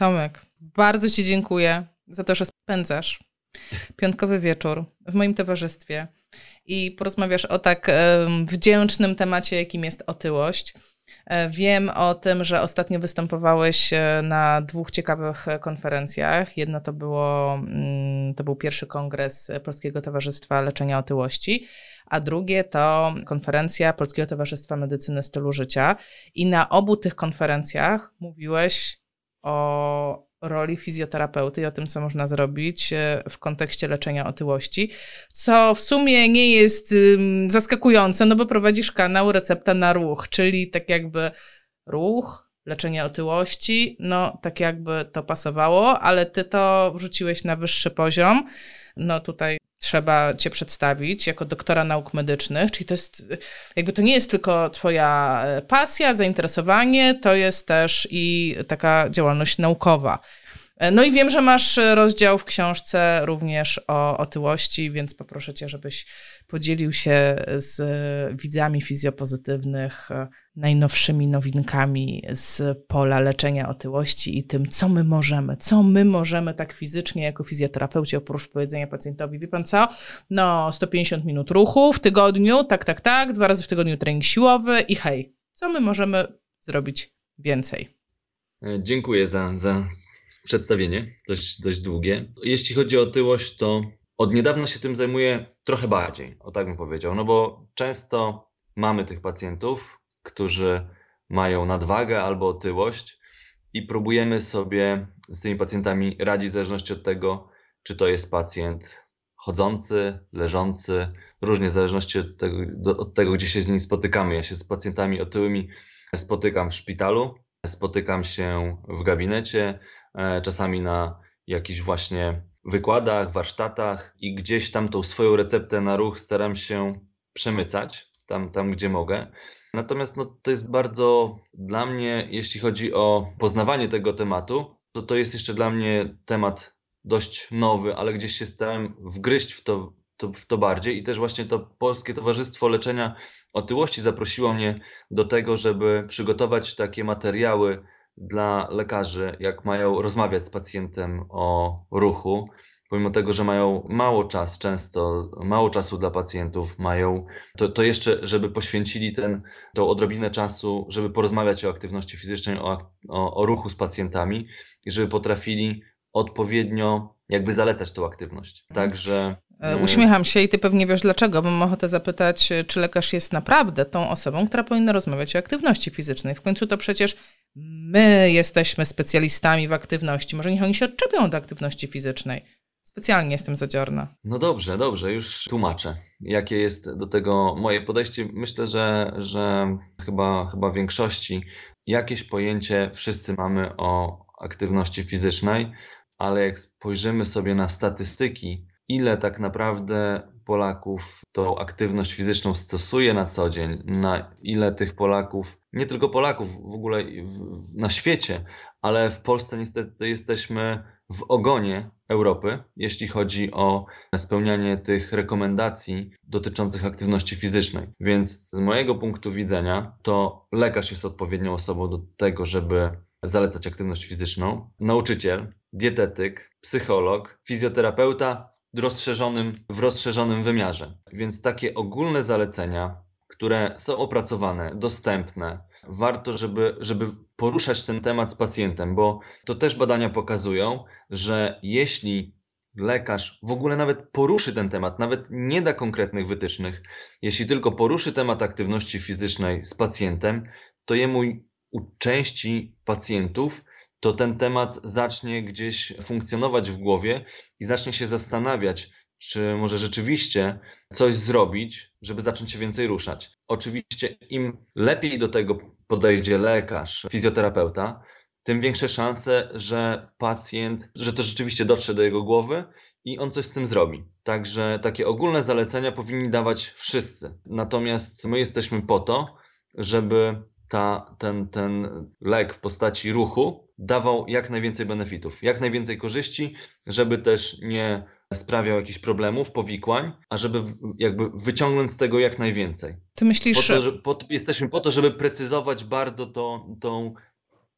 Tomek, bardzo Ci dziękuję za to, że spędzasz piątkowy wieczór w moim towarzystwie i porozmawiasz o tak wdzięcznym temacie, jakim jest otyłość. E, wiem o tym, że ostatnio występowałeś e, na dwóch ciekawych konferencjach. Jedno to, było, mm, to był pierwszy kongres Polskiego Towarzystwa Leczenia Otyłości, a drugie to konferencja Polskiego Towarzystwa Medycyny Stylu Życia. I na obu tych konferencjach mówiłeś o roli fizjoterapeuty i o tym, co można zrobić e, w kontekście leczenia otyłości, co w sumie nie jest zaskakujące, no bo prowadzisz kanał Recepta na Ruch, czyli tak jakby ruch, leczenie otyłości, no tak jakby to pasowało, ale ty to wrzuciłeś na wyższy poziom. No tutaj trzeba cię przedstawić jako doktora nauk medycznych, czyli to jest, jakby to nie jest tylko twoja e, pasja, zainteresowanie, to jest też i taka działalność naukowa. E, no i wiem, że masz rozdział w książce również o otyłości, więc poproszę cię, żebyś podzielił się z widzami fizjopozytywnych e, najnowszymi nowinkami z pola leczenia otyłości i tym, co my możemy, co my możemy tak fizycznie jako fizjoterapeuci oprócz powiedzenia pacjentowi, wie pan co, no 150 minut ruchu w tygodniu, tak, tak, tak, dwa razy w tygodniu trening siłowy i hej, co my możemy zrobić więcej? E, dziękuję za, za przedstawienie, dość, dość długie. Jeśli chodzi o otyłość, to od niedawna się tym zajmuję trochę bardziej, o tak bym powiedział, no bo często mamy tych pacjentów, którzy mają nadwagę albo otyłość i próbujemy sobie z tymi pacjentami radzić w zależności od tego, czy to jest pacjent chodzący, leżący, różnie w zależności od tego, od tego, gdzie się z nimi spotykamy. Ja się z pacjentami otyłymi spotykam w szpitalu, spotykam się w gabinecie, e, czasami na jakichś właśnie wykładach, warsztatach i gdzieś tam tą swoją receptę na ruch staram się przemycać tam, tam gdzie mogę. Natomiast no, to jest bardzo dla mnie, jeśli chodzi o poznawanie tego tematu, to to jest jeszcze dla mnie temat dość nowy, ale gdzieś się starałem wgryźć w to, to, w to bardziej i też właśnie to Polskie Towarzystwo Leczenia Otyłości zaprosiło mnie do tego, żeby przygotować takie materiały dla lekarzy, jak mają rozmawiać z pacjentem o ruchu, pomimo tego, że mają mało czas, często mało czasu dla pacjentów, mają to, to jeszcze, żeby poświęcili ten, tą odrobinę czasu, żeby porozmawiać o aktywności fizycznej, o, o, o ruchu z pacjentami i żeby potrafili odpowiednio jakby zalecać tą aktywność. Także E, uśmiecham się i ty pewnie wiesz dlaczego, bo mam ochotę zapytać, czy lekarz jest naprawdę tą osobą, która powinna rozmawiać o aktywności fizycznej. W końcu to przecież my jesteśmy specjalistami w aktywności. Może niech oni się odczepią do aktywności fizycznej. Specjalnie jestem zadziorna. No dobrze, dobrze, już tłumaczę, jakie jest do tego moje podejście. Myślę, że, że chyba, chyba w większości jakieś pojęcie wszyscy mamy o aktywności fizycznej, ale jak spojrzymy sobie na statystyki, ile tak naprawdę Polaków tą aktywność fizyczną stosuje na co dzień, na ile tych Polaków, nie tylko Polaków, w ogóle na świecie, ale w Polsce niestety jesteśmy w ogonie Europy, jeśli chodzi o spełnianie tych rekomendacji dotyczących aktywności fizycznej. Więc z mojego punktu widzenia, to lekarz jest odpowiednią osobą do tego, żeby zalecać aktywność fizyczną, nauczyciel, dietetyk, psycholog, fizjoterapeuta rozszerzonym, w rozszerzonym wymiarze. Więc takie ogólne zalecenia, które są opracowane, dostępne, warto, żeby, żeby poruszać ten temat z pacjentem, bo to też badania pokazują, że jeśli lekarz w ogóle nawet poruszy ten temat, nawet nie da konkretnych wytycznych, jeśli tylko poruszy temat aktywności fizycznej z pacjentem, to jemu u części pacjentów to ten temat zacznie gdzieś funkcjonować w głowie i zacznie się zastanawiać, czy może rzeczywiście coś zrobić, żeby zacząć się więcej ruszać. Oczywiście, im lepiej do tego podejdzie lekarz, fizjoterapeuta, tym większe szanse, że pacjent, że to rzeczywiście dotrze do jego głowy i on coś z tym zrobi. Także takie ogólne zalecenia powinni dawać wszyscy. Natomiast my jesteśmy po to, żeby ta, ten, ten lek w postaci ruchu dawał jak najwięcej benefitów, jak najwięcej korzyści, żeby też nie sprawiał jakichś problemów, powikłań, a żeby jakby wyciągnąć z tego jak najwięcej. Ty myślisz, po to, że, po, jesteśmy po to, żeby precyzować bardzo to, tą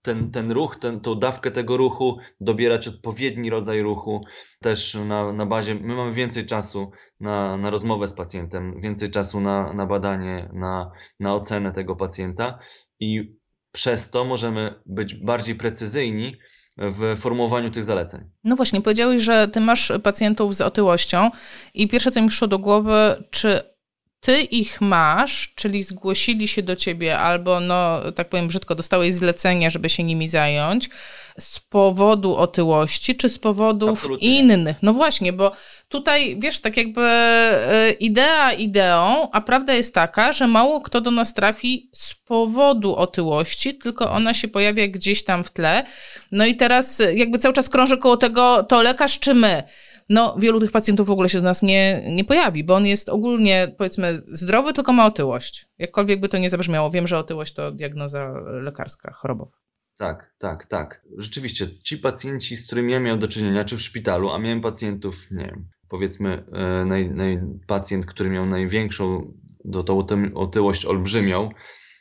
ten, ten ruch, ten, tą dawkę tego ruchu, dobierać odpowiedni rodzaj ruchu, też na, na bazie, my mamy więcej czasu na, na rozmowę z pacjentem, więcej czasu na, na badanie, na, na ocenę tego pacjenta i przez to możemy być bardziej precyzyjni w formułowaniu tych zaleceń. No właśnie, powiedziałeś, że ty masz pacjentów z otyłością i pierwsze, co mi przyszło do głowy, czy ty ich masz, czyli zgłosili się do ciebie albo, no tak powiem brzydko, dostałeś zlecenie, żeby się nimi zająć z powodu otyłości, czy z powodów Absolutnie. innych? No właśnie, bo tutaj, wiesz, tak jakby e, idea ideą, a prawda jest taka, że mało kto do nas trafi z powodu otyłości, tylko ona się pojawia gdzieś tam w tle. No i teraz jakby cały czas krąży koło tego, to lekarz czy my? No wielu tych pacjentów w ogóle się do nas nie, nie pojawi, bo on jest ogólnie, powiedzmy, zdrowy, tylko ma otyłość. Jakkolwiek by to nie zabrzmiało. Wiem, że otyłość to diagnoza lekarska, chorobowa. Tak, tak, tak. Rzeczywiście, ci pacjenci, z którymi ja miałem do czynienia, czy w szpitalu, a miałem pacjentów, nie wiem, powiedzmy, e, naj, naj, pacjent, który miał największą do tą otyłość olbrzymią,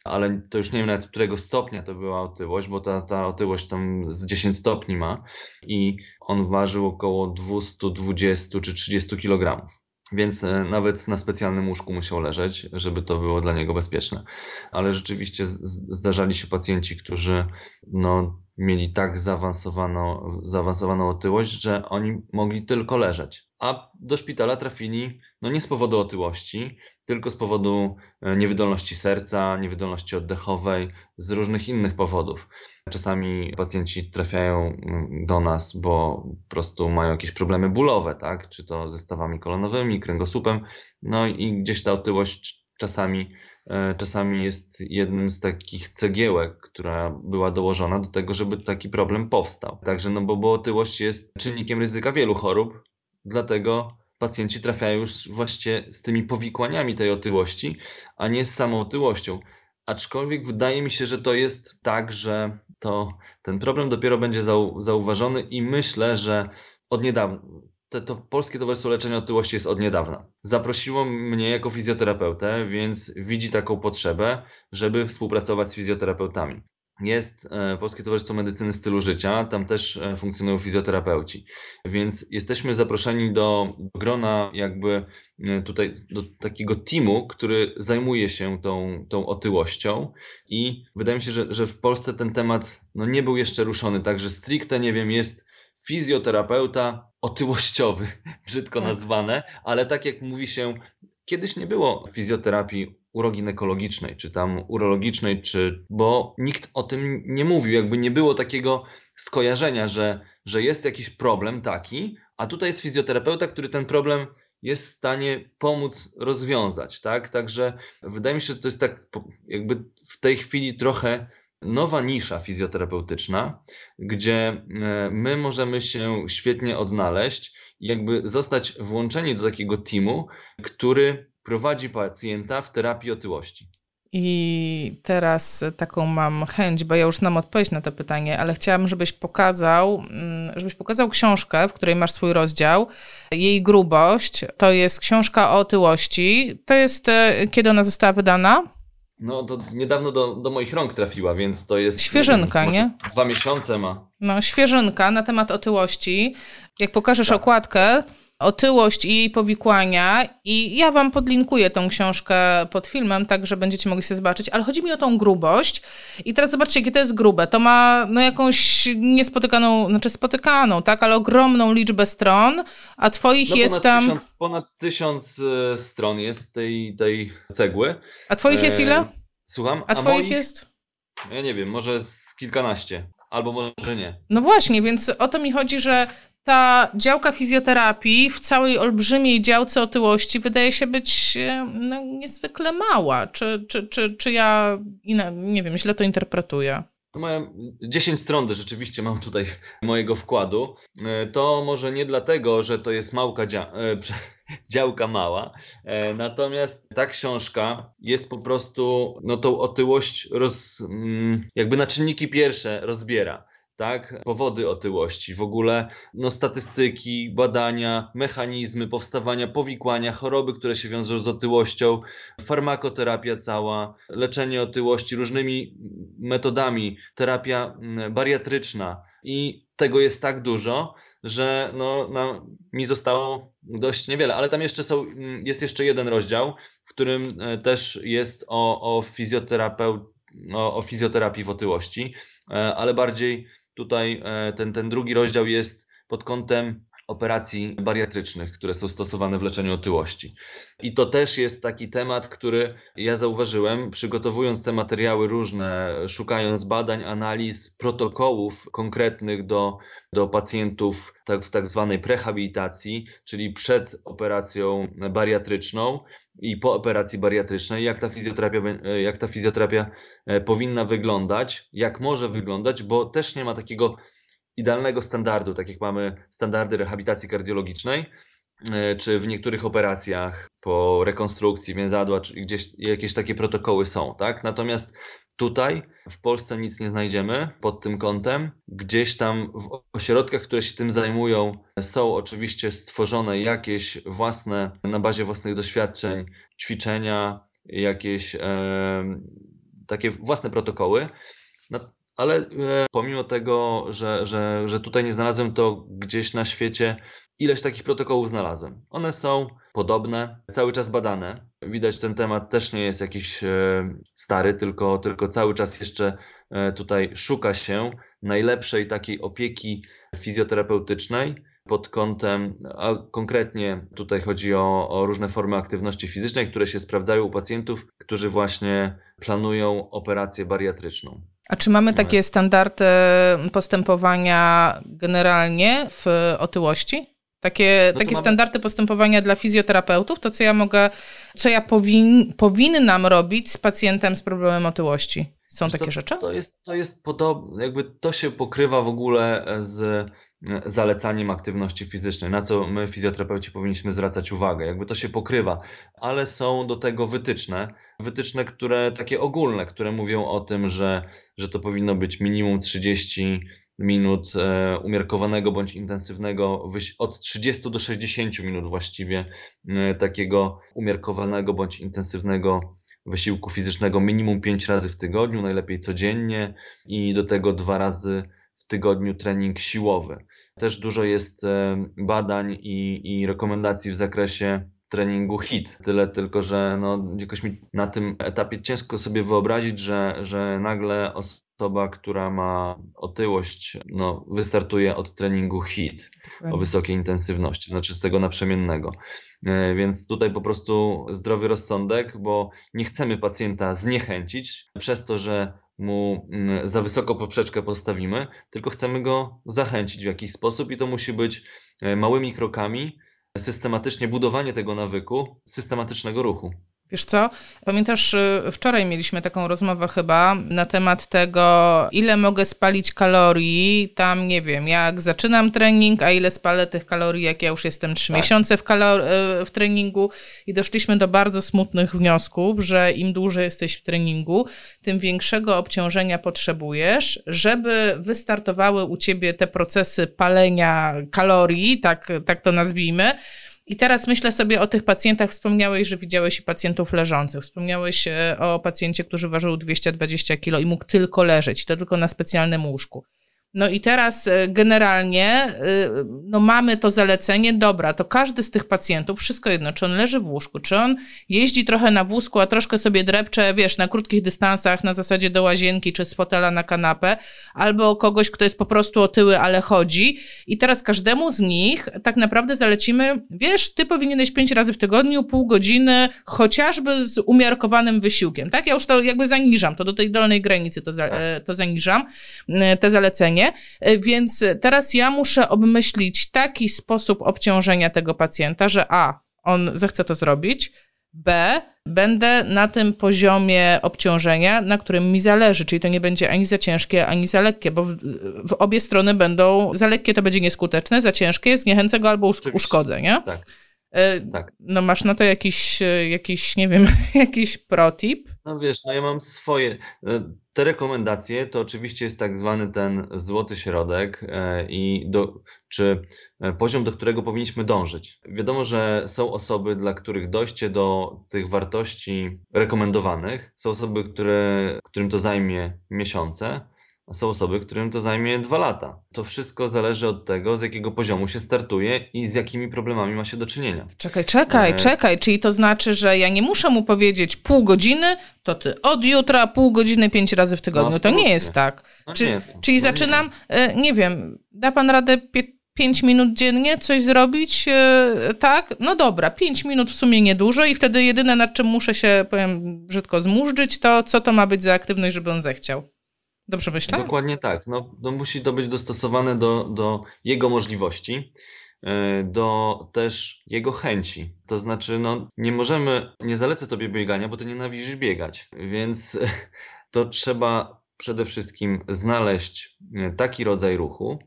ale to już nie wiem nawet którego stopnia to była otyłość, bo ta, ta otyłość tam z 10 stopni ma i on ważył około 220 czy 30 kg. Więc e, nawet na specjalnym łóżku musiał leżeć, żeby to było dla niego bezpieczne. Ale rzeczywiście zdarzali się pacjenci, którzy no, mieli tak zaawansowaną, zaawansowaną otyłość, że oni mogli tylko leżeć. A do szpitala trafili no nie z powodu otyłości, tylko z powodu e, niewydolności serca, niewydolności oddechowej, z różnych innych powodów. Czasami pacjenci trafiają mm, do nas, bo po prostu mają jakieś problemy bólowe, tak? czy to ze stawami kolonowymi, kręgosłupem, no i gdzieś ta otyłość czasami, czasami jest jednym z takich cegiełek, która była dołożona do tego, żeby taki problem powstał. Także, no bo, bo otyłość jest czynnikiem ryzyka wielu chorób, dlatego pacjenci trafiają już właśnie z tymi powikłaniami tej otyłości, a nie z samą otyłością. Aczkolwiek wydaje mi się, że to jest tak, że to ten problem dopiero będzie zau, zauważony i myślę, że od niedawna, to, to Polskie Towarzystwo Leczenia Otyłości jest od niedawna. Zaprosiło mnie jako fizjoterapeutę, więc widzi taką potrzebę, żeby współpracować z fizjoterapeutami. Jest e, Polskie Towarzystwo Medycyny Stylu Życia, tam też e, funkcjonują fizjoterapeuci. Więc jesteśmy zaproszeni do grona jakby e, tutaj do takiego teamu, który zajmuje się tą, tą otyłością i wydaje mi się, że, że w Polsce ten temat no, nie był jeszcze ruszony, także stricte, nie wiem, jest fizjoterapeuta otyłościowy, brzydko tak. nazwane, ale tak jak mówi się, kiedyś nie było fizjoterapii uroginekologicznej, czy tam urologicznej, czy, bo nikt o tym nie mówił, jakby nie było takiego skojarzenia, że, że jest jakiś problem taki, a tutaj jest fizjoterapeuta, który ten problem jest w stanie pomóc rozwiązać, tak? Także wydaje mi się, że to jest tak jakby w tej chwili trochę nowa nisza fizjoterapeutyczna, gdzie e, my możemy się świetnie odnaleźć i jakby zostać włączeni do takiego teamu, który prowadzi pacjenta w terapii otyłości. I teraz taką mam chęć, bo ja już znam odpowiedź na to pytanie, ale chciałam, żebyś pokazał, mm, żebyś pokazał książkę, w której masz swój rozdział. Jej grubość to jest książka o otyłości. To jest e, kiedy ona została wydana? No, to niedawno do, do moich rąk trafiła, więc to jest. Świeżynka, nie? nie? Dwa miesiące ma. No, świeżynka na temat otyłości. Jak pokażesz tak. okładkę, otyłość i jej powikłania i ja wam podlinkuję tą książkę pod filmem, tak że będziecie mogli sobie zobaczyć, ale chodzi mi o tą grubość i teraz zobaczcie, jakie to jest grube. To ma no jakąś niespotykaną, znaczy spotykaną, tak, ale ogromną liczbę stron, a twoich no, jest tam... Tysiąc, ponad tysiąc e, stron jest tej, tej cegły. A twoich jest ile? E, słucham? A, a twoich moich... jest? Ja nie wiem, może z kilkanaście. Albo może nie. No właśnie, więc o to mi chodzi, że ta działka fizjoterapii w całej olbrzymiej działce otyłości wydaje się być e, no, niezwykle mała. Czy, czy, czy, czy ja nie wiem, źle to interpretuję? Moje 10 stron rzeczywiście mam tutaj mojego wkładu. E, to może nie dlatego, że to jest małka dzia e, działka mała, natomiast ta książka jest po prostu, no tą otyłość roz, mm, jakby na czynniki pierwsze rozbiera tak? Powody otyłości, w ogóle no, statystyki, badania, mechanizmy powstawania powikłania, choroby, które się wiążą z otyłością, farmakoterapia cała, leczenie otyłości różnymi metodami, terapia mm, bariatryczna. I tego jest tak dużo, że no, no, mi zostało dość niewiele, ale tam jeszcze są, mm, jest jeszcze jeden rozdział, w którym e, też jest o, o, o, o fizjoterapii w otyłości, e, ale bardziej tutaj e, ten, ten drugi rozdział jest pod kątem operacji bariatrycznych, które są stosowane w leczeniu otyłości. I to też jest taki temat, który ja zauważyłem, przygotowując te materiały różne, szukając badań, analiz, protokołów konkretnych do, do pacjentów tak, w tak zwanej prehabilitacji, czyli przed operacją bariatryczną i po operacji bariatrycznej, jak ta fizjoterapia, jak ta fizjoterapia powinna wyglądać, jak może wyglądać, bo też nie ma takiego idealnego standardu, tak jak mamy standardy rehabilitacji kardiologicznej, e, czy w niektórych operacjach po rekonstrukcji więzadła, czy gdzieś jakieś takie protokoły są, tak? Natomiast tutaj w Polsce nic nie znajdziemy pod tym kątem. Gdzieś tam w ośrodkach, które się tym zajmują, są oczywiście stworzone jakieś własne, na bazie własnych doświadczeń, ćwiczenia, jakieś e, takie własne protokoły ale e, pomimo tego, że, że, że tutaj nie znalazłem, to gdzieś na świecie ileś takich protokołów znalazłem. One są podobne, cały czas badane. Widać, ten temat też nie jest jakiś e, stary, tylko, tylko cały czas jeszcze e, tutaj szuka się najlepszej takiej opieki fizjoterapeutycznej pod kątem, a konkretnie tutaj chodzi o, o, różne formy aktywności fizycznej, które się sprawdzają u pacjentów, którzy właśnie planują operację bariatryczną. A czy mamy takie standardy postępowania generalnie w otyłości? Takie, no takie mamy... standardy postępowania dla fizjoterapeutów, to co ja mogę, co ja powin, powinnam robić z pacjentem z problemem otyłości? Są Wiesz takie to, rzeczy? To jest, to jest podobne, jakby to się pokrywa w ogóle z zalecaniem aktywności fizycznej, na co my fizjoterapeuci powinniśmy zwracać uwagę. Jakby to się pokrywa, ale są do tego wytyczne, wytyczne, które takie ogólne, które mówią o tym, że, że to powinno być minimum 30 minut e, umiarkowanego bądź intensywnego, od 30 do 60 minut właściwie e, takiego umiarkowanego bądź intensywnego wysiłku fizycznego minimum 5 razy w tygodniu, najlepiej codziennie i do tego dwa razy w tygodniu trening siłowy. Też dużo jest e, badań i, i rekomendacji w zakresie treningu HIT. Tyle tylko, że no, jakoś mi na tym etapie ciężko sobie wyobrazić, że, że nagle osoba, która ma otyłość, no, wystartuje od treningu HIT o wysokiej intensywności, znaczy z tego naprzemiennego. E, więc tutaj po prostu zdrowy rozsądek, bo nie chcemy pacjenta zniechęcić przez to, że mu mm, za wysoką poprzeczkę postawimy, tylko chcemy go zachęcić w jakiś sposób i to musi być e, małymi krokami, systematycznie budowanie tego nawyku, systematycznego ruchu. Wiesz co? Pamiętasz, y, wczoraj mieliśmy taką rozmowę chyba na temat tego, ile mogę spalić kalorii. Tam nie wiem, jak zaczynam trening, a ile spalę tych kalorii, jak ja już jestem trzy tak. miesiące w, kalor- y, w treningu. I doszliśmy do bardzo smutnych wniosków, że im dłużej jesteś w treningu, tym większego obciążenia potrzebujesz, żeby wystartowały u ciebie te procesy palenia kalorii, tak, tak to nazwijmy i teraz myślę sobie o tych pacjentach. Wspomniałeś, że widziałeś pacjentów leżących. Wspomniałeś e, o pacjencie, który ważył 220 kg i mógł tylko leżeć, to tylko na specjalnym łóżku. No i teraz e, generalnie e, no mamy to zalecenie, dobra, to każdy z tych pacjentów, wszystko jedno, czy on leży w łóżku, czy on jeździ trochę na wózku, a troszkę sobie drepcze, wiesz, na krótkich dystansach, na zasadzie do łazienki, czy z fotela na kanapę, albo kogoś, kto jest po prostu otyły, ale chodzi. I teraz każdemu z nich tak naprawdę zalecimy, wiesz, ty powinieneś pięć razy w tygodniu, pół godziny, chociażby z umiarkowanym wysiłkiem, tak? Ja już to jakby zaniżam, to do tej dolnej granicy to, za, e, to zaniżam, te zalecenie. E, więc teraz ja muszę obmyślić taki sposób obciążenia tego pacjenta, że A, on zechce to zrobić, B, będę na tym poziomie obciążenia, na którym mi zależy, czyli to nie będzie ani za ciężkie, ani za lekkie, bo w, w obie strony będą, za lekkie to będzie nieskuteczne, za ciężkie zniechęcę go albo uszkodzę, nie? Tak. E, tak. No masz na to jakiś, e, jakiś nie wiem, jakiś protip? No wiesz, no ja mam swoje. E, te rekomendacje to oczywiście jest tak zwany ten złoty środek e, i do, czy e, poziom, do którego powinniśmy dążyć. Wiadomo, że są osoby, dla których dojście do tych wartości rekomendowanych, są osoby, które, którym to zajmie miesiące, są osoby, którym to zajmie dwa lata. To wszystko zależy od tego, z jakiego poziomu się startuje i z jakimi problemami ma się do czynienia. Czekaj, czekaj, e... czekaj. Czyli to znaczy, że ja nie muszę mu powiedzieć pół godziny, to ty od jutra pół godziny pięć razy w tygodniu. No, to nie jest tak. No Czy, nie, czyli no zaczynam, nie. E, nie wiem, da pan radę pięć minut dziennie coś zrobić, e, tak? No dobra, pięć minut w sumie niedużo i wtedy jedyne nad czym muszę się, powiem brzydko, zmurzyć, to co to ma być za aktywność, żeby on zechciał. Dobrze myślę? Dokładnie tak. No, no musi to być dostosowane do, do jego możliwości, e, do też jego chęci. To znaczy, no, nie możemy, nie zalecę tobie biegania, bo ty nienawidzisz biegać, więc to trzeba przede wszystkim znaleźć e, taki rodzaj ruchu,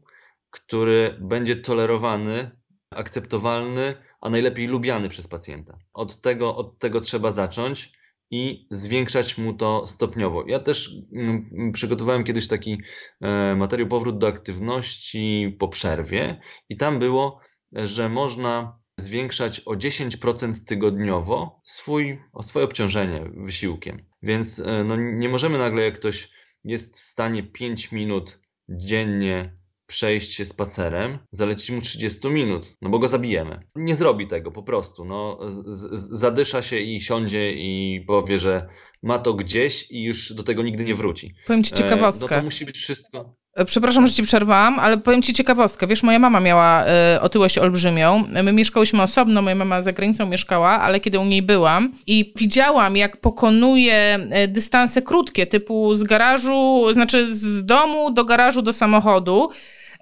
który będzie tolerowany, akceptowalny, a najlepiej lubiany przez pacjenta. Od tego, od tego trzeba zacząć i zwiększać mu to stopniowo. Ja też mm, przygotowałem kiedyś taki e, materiał Powrót do aktywności po przerwie i tam było, że można zwiększać o 10% tygodniowo swój, swoje obciążenie wysiłkiem. Więc e, no, nie możemy nagle, jak ktoś jest w stanie 5 minut dziennie przejść się spacerem, zalecić mu 30 minut, no bo go zabijemy. Nie zrobi tego po prostu, no zadysza się i siądzie i powie, że ma to gdzieś i już do tego nigdy nie wróci. Powiem ci ciekawostkę. E, no to musi być wszystko. E, przepraszam, że ci przerwałam, ale powiem ci ciekawostkę. Wiesz, moja mama miała y, otyłość olbrzymią. My mieszkałyśmy osobno, moja mama za granicą mieszkała, ale kiedy u niej byłam i widziałam, jak pokonuje dystanse krótkie, typu z garażu, znaczy z domu do garażu do samochodu,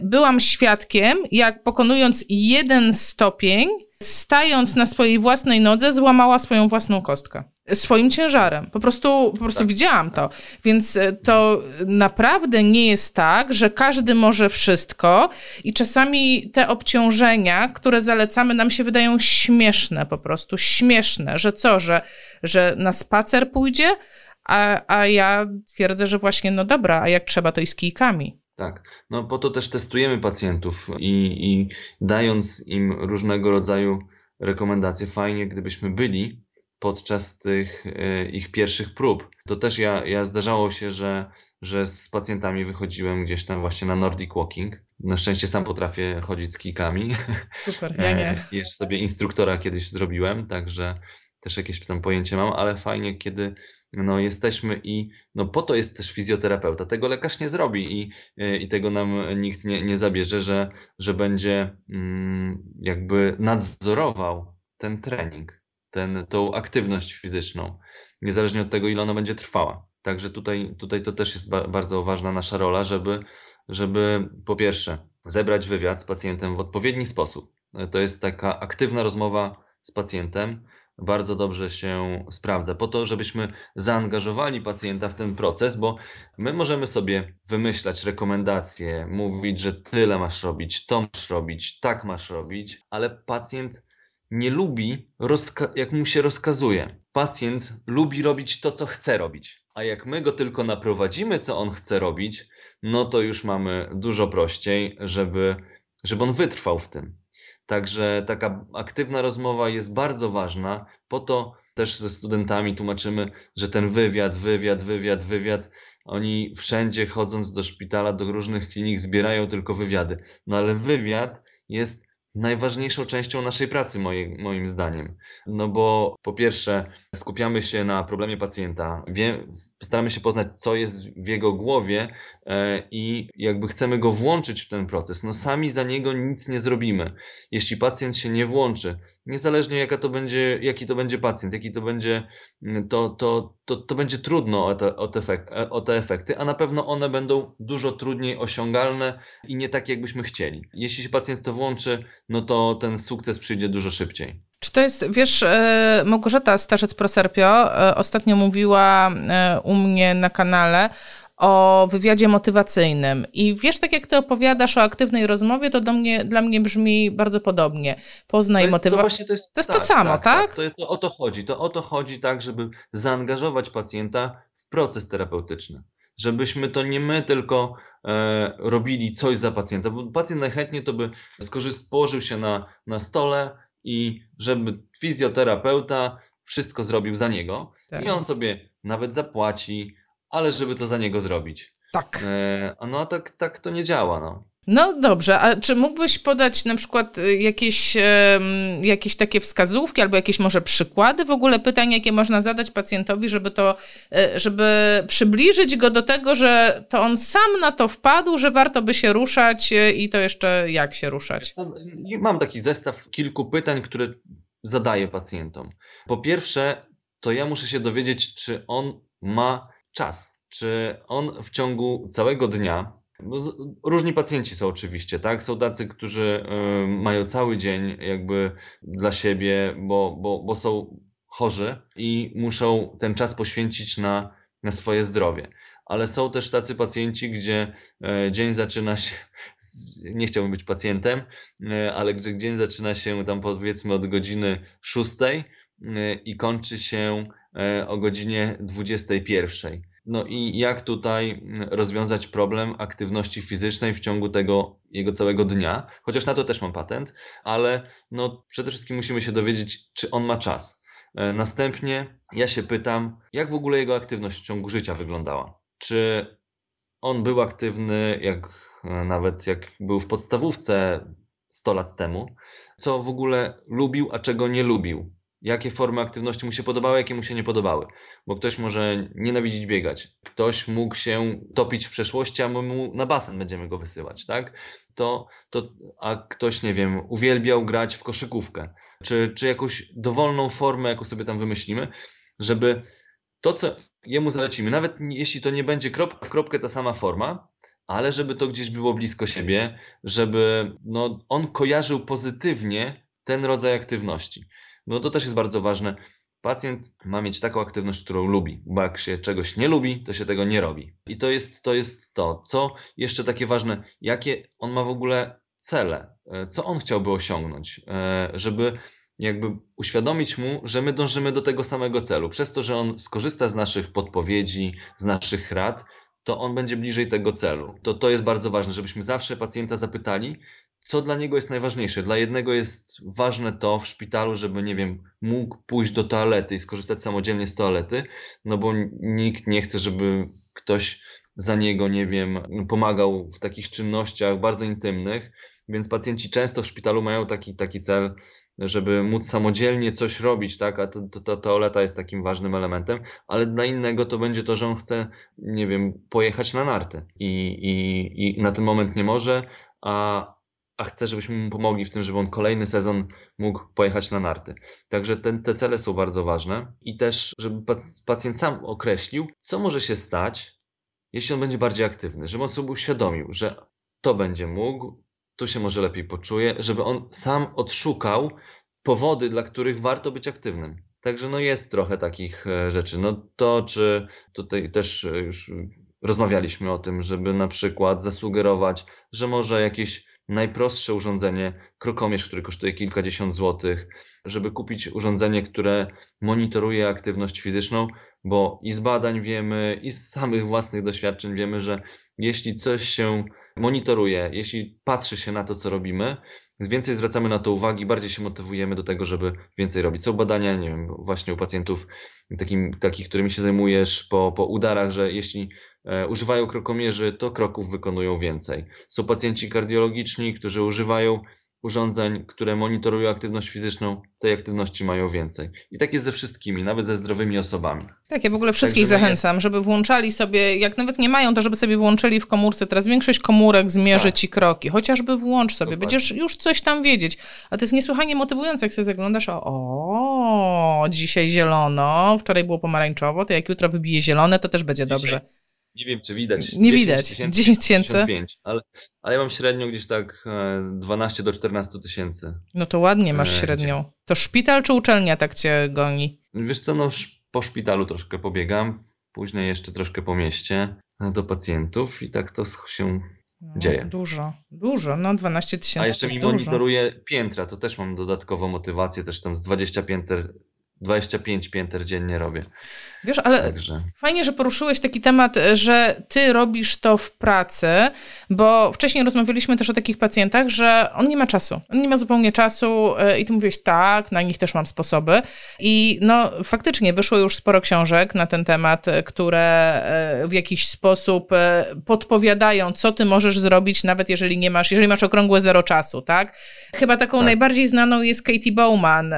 byłam świadkiem, jak pokonując jeden stopień, stając na swojej własnej nodze, złamała swoją własną kostkę. Swoim ciężarem. Po prostu, po prostu tak. widziałam to. Więc e, to naprawdę nie jest tak, że każdy może wszystko i czasami te obciążenia, które zalecamy, nam się wydają śmieszne po prostu. Śmieszne, że co, że, że na spacer pójdzie, a, a ja twierdzę, że właśnie no dobra, a jak trzeba, to i z kijkami. Tak, no po to też testujemy pacjentów i, i dając im różnego rodzaju rekomendacje, fajnie gdybyśmy byli podczas tych e, ich pierwszych prób. To też ja, ja zdarzało się, że, że z pacjentami wychodziłem gdzieś tam właśnie na Nordic Walking. Na szczęście sam potrafię chodzić z kijkami. Super, ja nie. E, jeszcze sobie instruktora kiedyś zrobiłem, także też jakieś tam pojęcie mam, ale fajnie, kiedy no, jesteśmy i no, po to jest też fizjoterapeuta. Tego lekarz nie zrobi i, i tego nam nikt nie, nie zabierze, że, że będzie mm, jakby nadzorował ten trening, ten, tą aktywność fizyczną, niezależnie od tego, ile ona będzie trwała. Także tutaj, tutaj to też jest ba bardzo ważna nasza rola, żeby, żeby po pierwsze zebrać wywiad z pacjentem w odpowiedni sposób. To jest taka aktywna rozmowa z pacjentem, bardzo dobrze się sprawdza, po to, żebyśmy zaangażowali pacjenta w ten proces, bo my możemy sobie wymyślać rekomendacje, mówić, że tyle masz robić, to masz robić, tak masz robić, ale pacjent nie lubi, jak mu się rozkazuje. Pacjent lubi robić to, co chce robić. A jak my go tylko naprowadzimy, co on chce robić, no to już mamy dużo prościej, żeby, żeby on wytrwał w tym. Także taka aktywna rozmowa jest bardzo ważna. Po to też ze studentami tłumaczymy, że ten wywiad, wywiad, wywiad, wywiad, oni wszędzie chodząc do szpitala, do różnych klinik zbierają tylko wywiady. No ale wywiad jest najważniejszą częścią naszej pracy, moim, moim zdaniem. No bo po pierwsze, skupiamy się na problemie pacjenta, wie, staramy się poznać, co jest w jego głowie e, i jakby chcemy go włączyć w ten proces. No sami za niego nic nie zrobimy. Jeśli pacjent się nie włączy, niezależnie jaka to będzie, jaki to będzie pacjent, jaki to będzie, to, to, to, to będzie trudno o te, o, te efek- o te efekty, a na pewno one będą dużo trudniej osiągalne i nie tak, jakbyśmy chcieli. Jeśli się pacjent to włączy, no to ten sukces przyjdzie dużo szybciej. Czy to jest, wiesz, e, Małgorzata Starzec Proserpio e, ostatnio mówiła e, u mnie na kanale o wywiadzie motywacyjnym i wiesz, tak jak ty opowiadasz o aktywnej rozmowie, to do mnie, dla mnie brzmi bardzo podobnie. Poznaj motywację. To, to jest, to, jest tak, to samo, tak? tak? tak? To, to o to chodzi. To o to chodzi tak, żeby zaangażować pacjenta w proces terapeutyczny żebyśmy to nie my tylko e, robili coś za pacjenta, bo pacjent najchętniej to by skorzystał, położył się na, na stole i żeby fizjoterapeuta wszystko zrobił za niego tak. i on sobie nawet zapłaci, ale żeby to za niego zrobić. Tak. E, no tak, tak to nie działa. No. No dobrze, a czy mógłbyś podać na przykład y, jakieś, jakieś takie wskazówki albo jakieś może przykłady w ogóle pytań, jakie można zadać pacjentowi, żeby to, e, żeby przybliżyć go do tego, że to on sam na to wpadł, że warto by się ruszać e, i to jeszcze jak się ruszać? Mam taki zestaw kilku pytań, które zadaję pacjentom. Po pierwsze, to ja muszę się dowiedzieć, czy on ma czas, czy on w ciągu całego dnia Różni pacjenci są oczywiście, tak? Są tacy, którzy y, mają cały dzień jakby dla siebie, bo, bo, bo są chorzy i muszą ten czas poświęcić na, na swoje zdrowie. Ale są też tacy pacjenci, gdzie e, dzień zaczyna się, nie chciałbym być pacjentem, e, ale gdzie dzień zaczyna się tam powiedzmy od godziny 6 e, i kończy się o godzinie 21. No i jak tutaj mm, rozwiązać problem aktywności fizycznej w ciągu tego jego całego dnia, chociaż na to też mam patent, ale no przede wszystkim musimy się dowiedzieć, czy on ma czas. E, następnie ja się pytam, jak w ogóle jego aktywność w ciągu życia wyglądała. Czy on był aktywny, jak e, nawet jak był w podstawówce 100 lat temu, co w ogóle lubił, a czego nie lubił jakie formy aktywności mu się podobały, jakie mu się nie podobały. Bo ktoś może nienawidzić biegać, ktoś mógł się topić w przeszłości, a my mu na basen będziemy go wysyłać, tak? To, to, a ktoś, nie wiem, uwielbiał grać w koszykówkę, czy, czy jakąś dowolną formę, jaką sobie tam wymyślimy, żeby to, co jemu zalecimy, nawet jeśli to nie będzie krop, w kropkę ta sama forma, ale żeby to gdzieś było blisko siebie, żeby no, on kojarzył pozytywnie ten rodzaj aktywności. No to też jest bardzo ważne. Pacjent ma mieć taką aktywność, którą lubi, bo jak się czegoś nie lubi, to się tego nie robi. I to jest to. Jest to. Co jeszcze takie ważne, jakie on ma w ogóle cele, e, co on chciałby osiągnąć, e, żeby jakby uświadomić mu, że my dążymy do tego samego celu. Przez to, że on skorzysta z naszych podpowiedzi, z naszych rad, to on będzie bliżej tego celu. To, to jest bardzo ważne, żebyśmy zawsze pacjenta zapytali, co dla niego jest najważniejsze. Dla jednego jest ważne to w szpitalu, żeby, nie wiem, mógł pójść do toalety i skorzystać samodzielnie z toalety, no bo nikt nie chce, żeby ktoś za niego, nie wiem, pomagał w takich czynnościach bardzo intymnych, więc pacjenci często w szpitalu mają taki, taki cel, żeby móc samodzielnie coś robić, tak, a to, to, to toaleta jest takim ważnym elementem, ale dla innego to będzie to, że on chce, nie wiem, pojechać na narty i, i, i na ten moment nie może, a, a chce, żebyśmy mu pomogli w tym, żeby on kolejny sezon mógł pojechać na narty. Także ten, te cele są bardzo ważne i też, żeby pacjent sam określił, co może się stać, jeśli on będzie bardziej aktywny, żeby on sobie uświadomił, że to będzie mógł, tu się może lepiej poczuje, żeby on sam odszukał powody, dla których warto być aktywnym. Także no jest trochę takich e, rzeczy. No to, czy tutaj też e, już rozmawialiśmy o tym, żeby na przykład zasugerować, że może jakieś najprostsze urządzenie, krokomierz, który kosztuje kilkadziesiąt złotych, żeby kupić urządzenie, które monitoruje aktywność fizyczną, bo i z badań wiemy, i z samych własnych doświadczeń wiemy, że jeśli coś się monitoruje, jeśli patrzy się na to, co robimy, więcej zwracamy na to uwagi, bardziej się motywujemy do tego, żeby więcej robić. Są badania, nie wiem, właśnie u pacjentów takim, takich, którymi się zajmujesz po, po udarach, że jeśli e, używają krokomierzy, to kroków wykonują więcej. Są pacjenci kardiologiczni, którzy używają urządzeń, które monitorują aktywność fizyczną, tej aktywności mają więcej. I tak jest ze wszystkimi, nawet ze zdrowymi osobami. Tak, ja w ogóle wszystkich Także zachęcam, żeby włączali sobie, jak nawet nie mają, to żeby sobie włączyli w komórce. Teraz większość komórek zmierzy tak. ci kroki. Chociażby włącz sobie, Dokładnie. będziesz już coś tam wiedzieć. A to jest niesłychanie motywujące, jak się zaglądasz, o, o dzisiaj zielono, wczoraj było pomarańczowo, to jak jutro wybije zielone, to też będzie dzisiaj. dobrze. Nie wiem, czy widać. Nie 10 widać. 10 tysięcy. Ale, ale ja mam średnio gdzieś tak 12 e, do 14 tysięcy. No to ładnie masz e, średnią. To szpital czy uczelnia tak cię goni? Wiesz co, no po szpitalu troszkę pobiegam. później jeszcze troszkę po mieście do pacjentów i tak to się no, dzieje. Dużo, dużo, no 12 tysięcy. A jeszcze mi monitoruję piętra, to też mam dodatkową motywację, też tam z 20 pięter 25 pięter dziennie robię. Wiesz, ale Także. fajnie, że poruszyłeś taki temat, że ty robisz to w pracy, bo wcześniej rozmawialiśmy też o takich pacjentach, że on nie ma czasu. On nie ma zupełnie czasu e, i ty mówisz tak, na nich też mam sposoby. I no faktycznie wyszło już sporo książek na ten temat, które e, w jakiś sposób e, podpowiadają, co ty możesz zrobić, nawet jeżeli nie masz, jeżeli masz okrągłe zero czasu, tak? Chyba taką tak. najbardziej znaną jest Katie Bowman.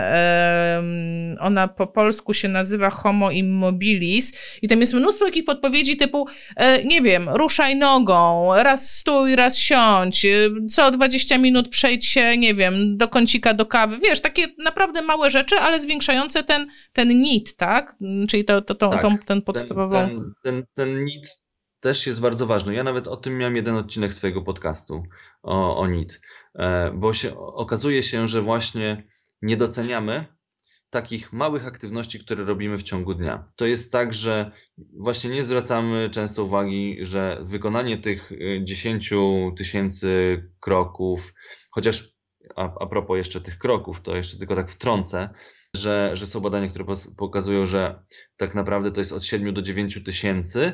Ona po polsku się nazywa Homo Immobilis mobilis i tam jest mnóstwo takich podpowiedzi typu, e, nie wiem, ruszaj nogą, raz stój, raz siądź, e, co 20 minut przejdź się, nie wiem, do kącika do kawy. Wiesz, takie naprawdę małe rzeczy, ale zwiększające ten, ten nit, tak? Czyli to, to, to, tak, tą, ten podstawową... Ten, ten, ten, ten nit też jest bardzo ważny. Ja nawet o tym miałem jeden odcinek swojego podcastu o, o NIT, e, bo się, okazuje się, że właśnie nie doceniamy takich małych aktywności, które robimy w ciągu dnia. To jest tak, że właśnie nie zwracamy często uwagi, że wykonanie tych 10 y, tysięcy kroków, chociaż a, a propos jeszcze tych kroków, to jeszcze tylko tak wtrącę, że, że są badania, które pokazują, że tak naprawdę to jest od 7 do 9 tysięcy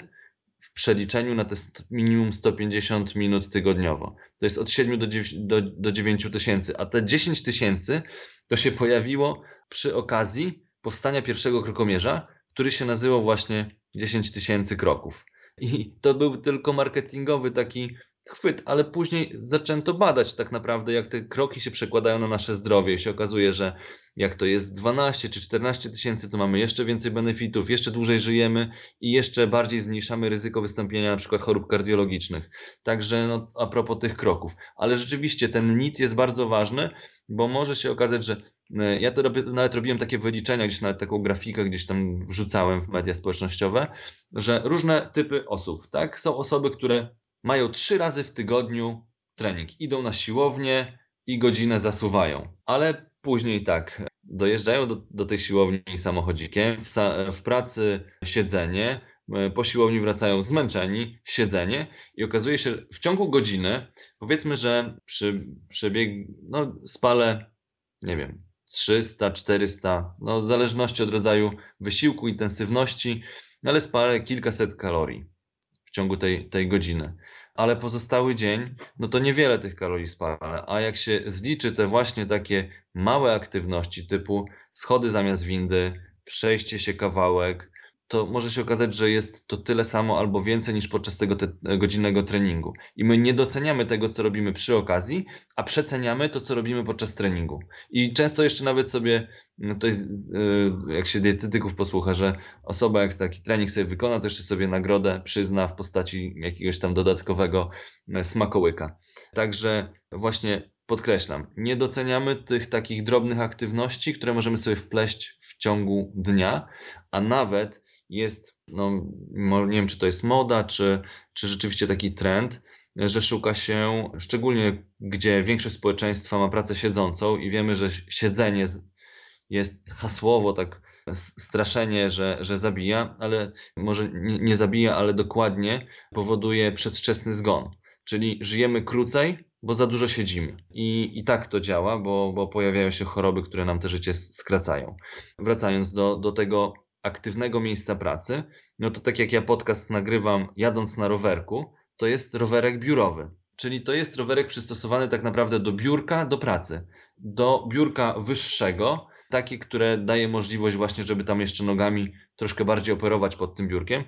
w przeliczeniu na te minimum 150 minut tygodniowo. To jest od 7 do 9, do, do 9 tysięcy, a te 10 tysięcy to się pojawiło przy okazji powstania pierwszego krokomierza, który się nazywał właśnie 10 tysięcy kroków. I to był tylko marketingowy taki chwyt, ale później zaczęto badać tak naprawdę, jak te kroki się przekładają na nasze zdrowie i się okazuje, że jak to jest 12 czy 14 tysięcy, to mamy jeszcze więcej benefitów, jeszcze dłużej żyjemy i jeszcze bardziej zmniejszamy ryzyko wystąpienia na przykład chorób kardiologicznych. Także no, a propos tych kroków. Ale rzeczywiście ten NIT jest bardzo ważny, bo może się okazać, że e, ja to robię, nawet robiłem takie wyliczenia, gdzieś nawet taką grafikę gdzieś tam wrzucałem w media społecznościowe, że różne typy osób, tak? Są osoby, które mają trzy razy w tygodniu trening. Idą na siłownię i godzinę zasuwają. Ale później tak, dojeżdżają do, do tej siłowni samochodzikiem, w, w pracy siedzenie, e, po siłowni wracają zmęczeni, siedzenie i okazuje się, w ciągu godziny, powiedzmy, że przy przebieg, no spalę, nie wiem, 300, 400, no w zależności od rodzaju wysiłku, intensywności, ale spalę kilkaset kalorii w ciągu tej, tej godziny. Ale pozostały dzień, no to niewiele tych kalorii spala. A jak się zliczy te właśnie takie małe aktywności typu schody zamiast windy, przejście się kawałek, to może się okazać, że jest to tyle samo albo więcej niż podczas tego te, godzinnego treningu. I my nie doceniamy tego, co robimy przy okazji, a przeceniamy to, co robimy podczas treningu. I często jeszcze nawet sobie, no to jest, y, jak się dietetyków posłucha, że osoba jak taki trening sobie wykona, to jeszcze sobie nagrodę przyzna w postaci jakiegoś tam dodatkowego e, smakołyka. Także właśnie podkreślam, nie doceniamy tych takich drobnych aktywności, które możemy sobie wpleść w ciągu dnia, a nawet jest, no nie wiem czy to jest moda, czy, czy rzeczywiście taki trend, że szuka się, szczególnie gdzie większość społeczeństwa ma pracę siedzącą i wiemy, że siedzenie jest hasłowo tak straszenie, że, że zabija, ale może nie, nie zabija, ale dokładnie powoduje przedwczesny zgon. Czyli żyjemy krócej, bo za dużo siedzimy. I, i tak to działa, bo, bo pojawiają się choroby, które nam te życie skracają. Wracając do, do tego aktywnego miejsca pracy, no to tak jak ja podcast nagrywam jadąc na rowerku, to jest rowerek biurowy. Czyli to jest rowerek przystosowany tak naprawdę do biurka, do pracy, do biurka wyższego, takie, które daje możliwość właśnie, żeby tam jeszcze nogami troszkę bardziej operować pod tym biurkiem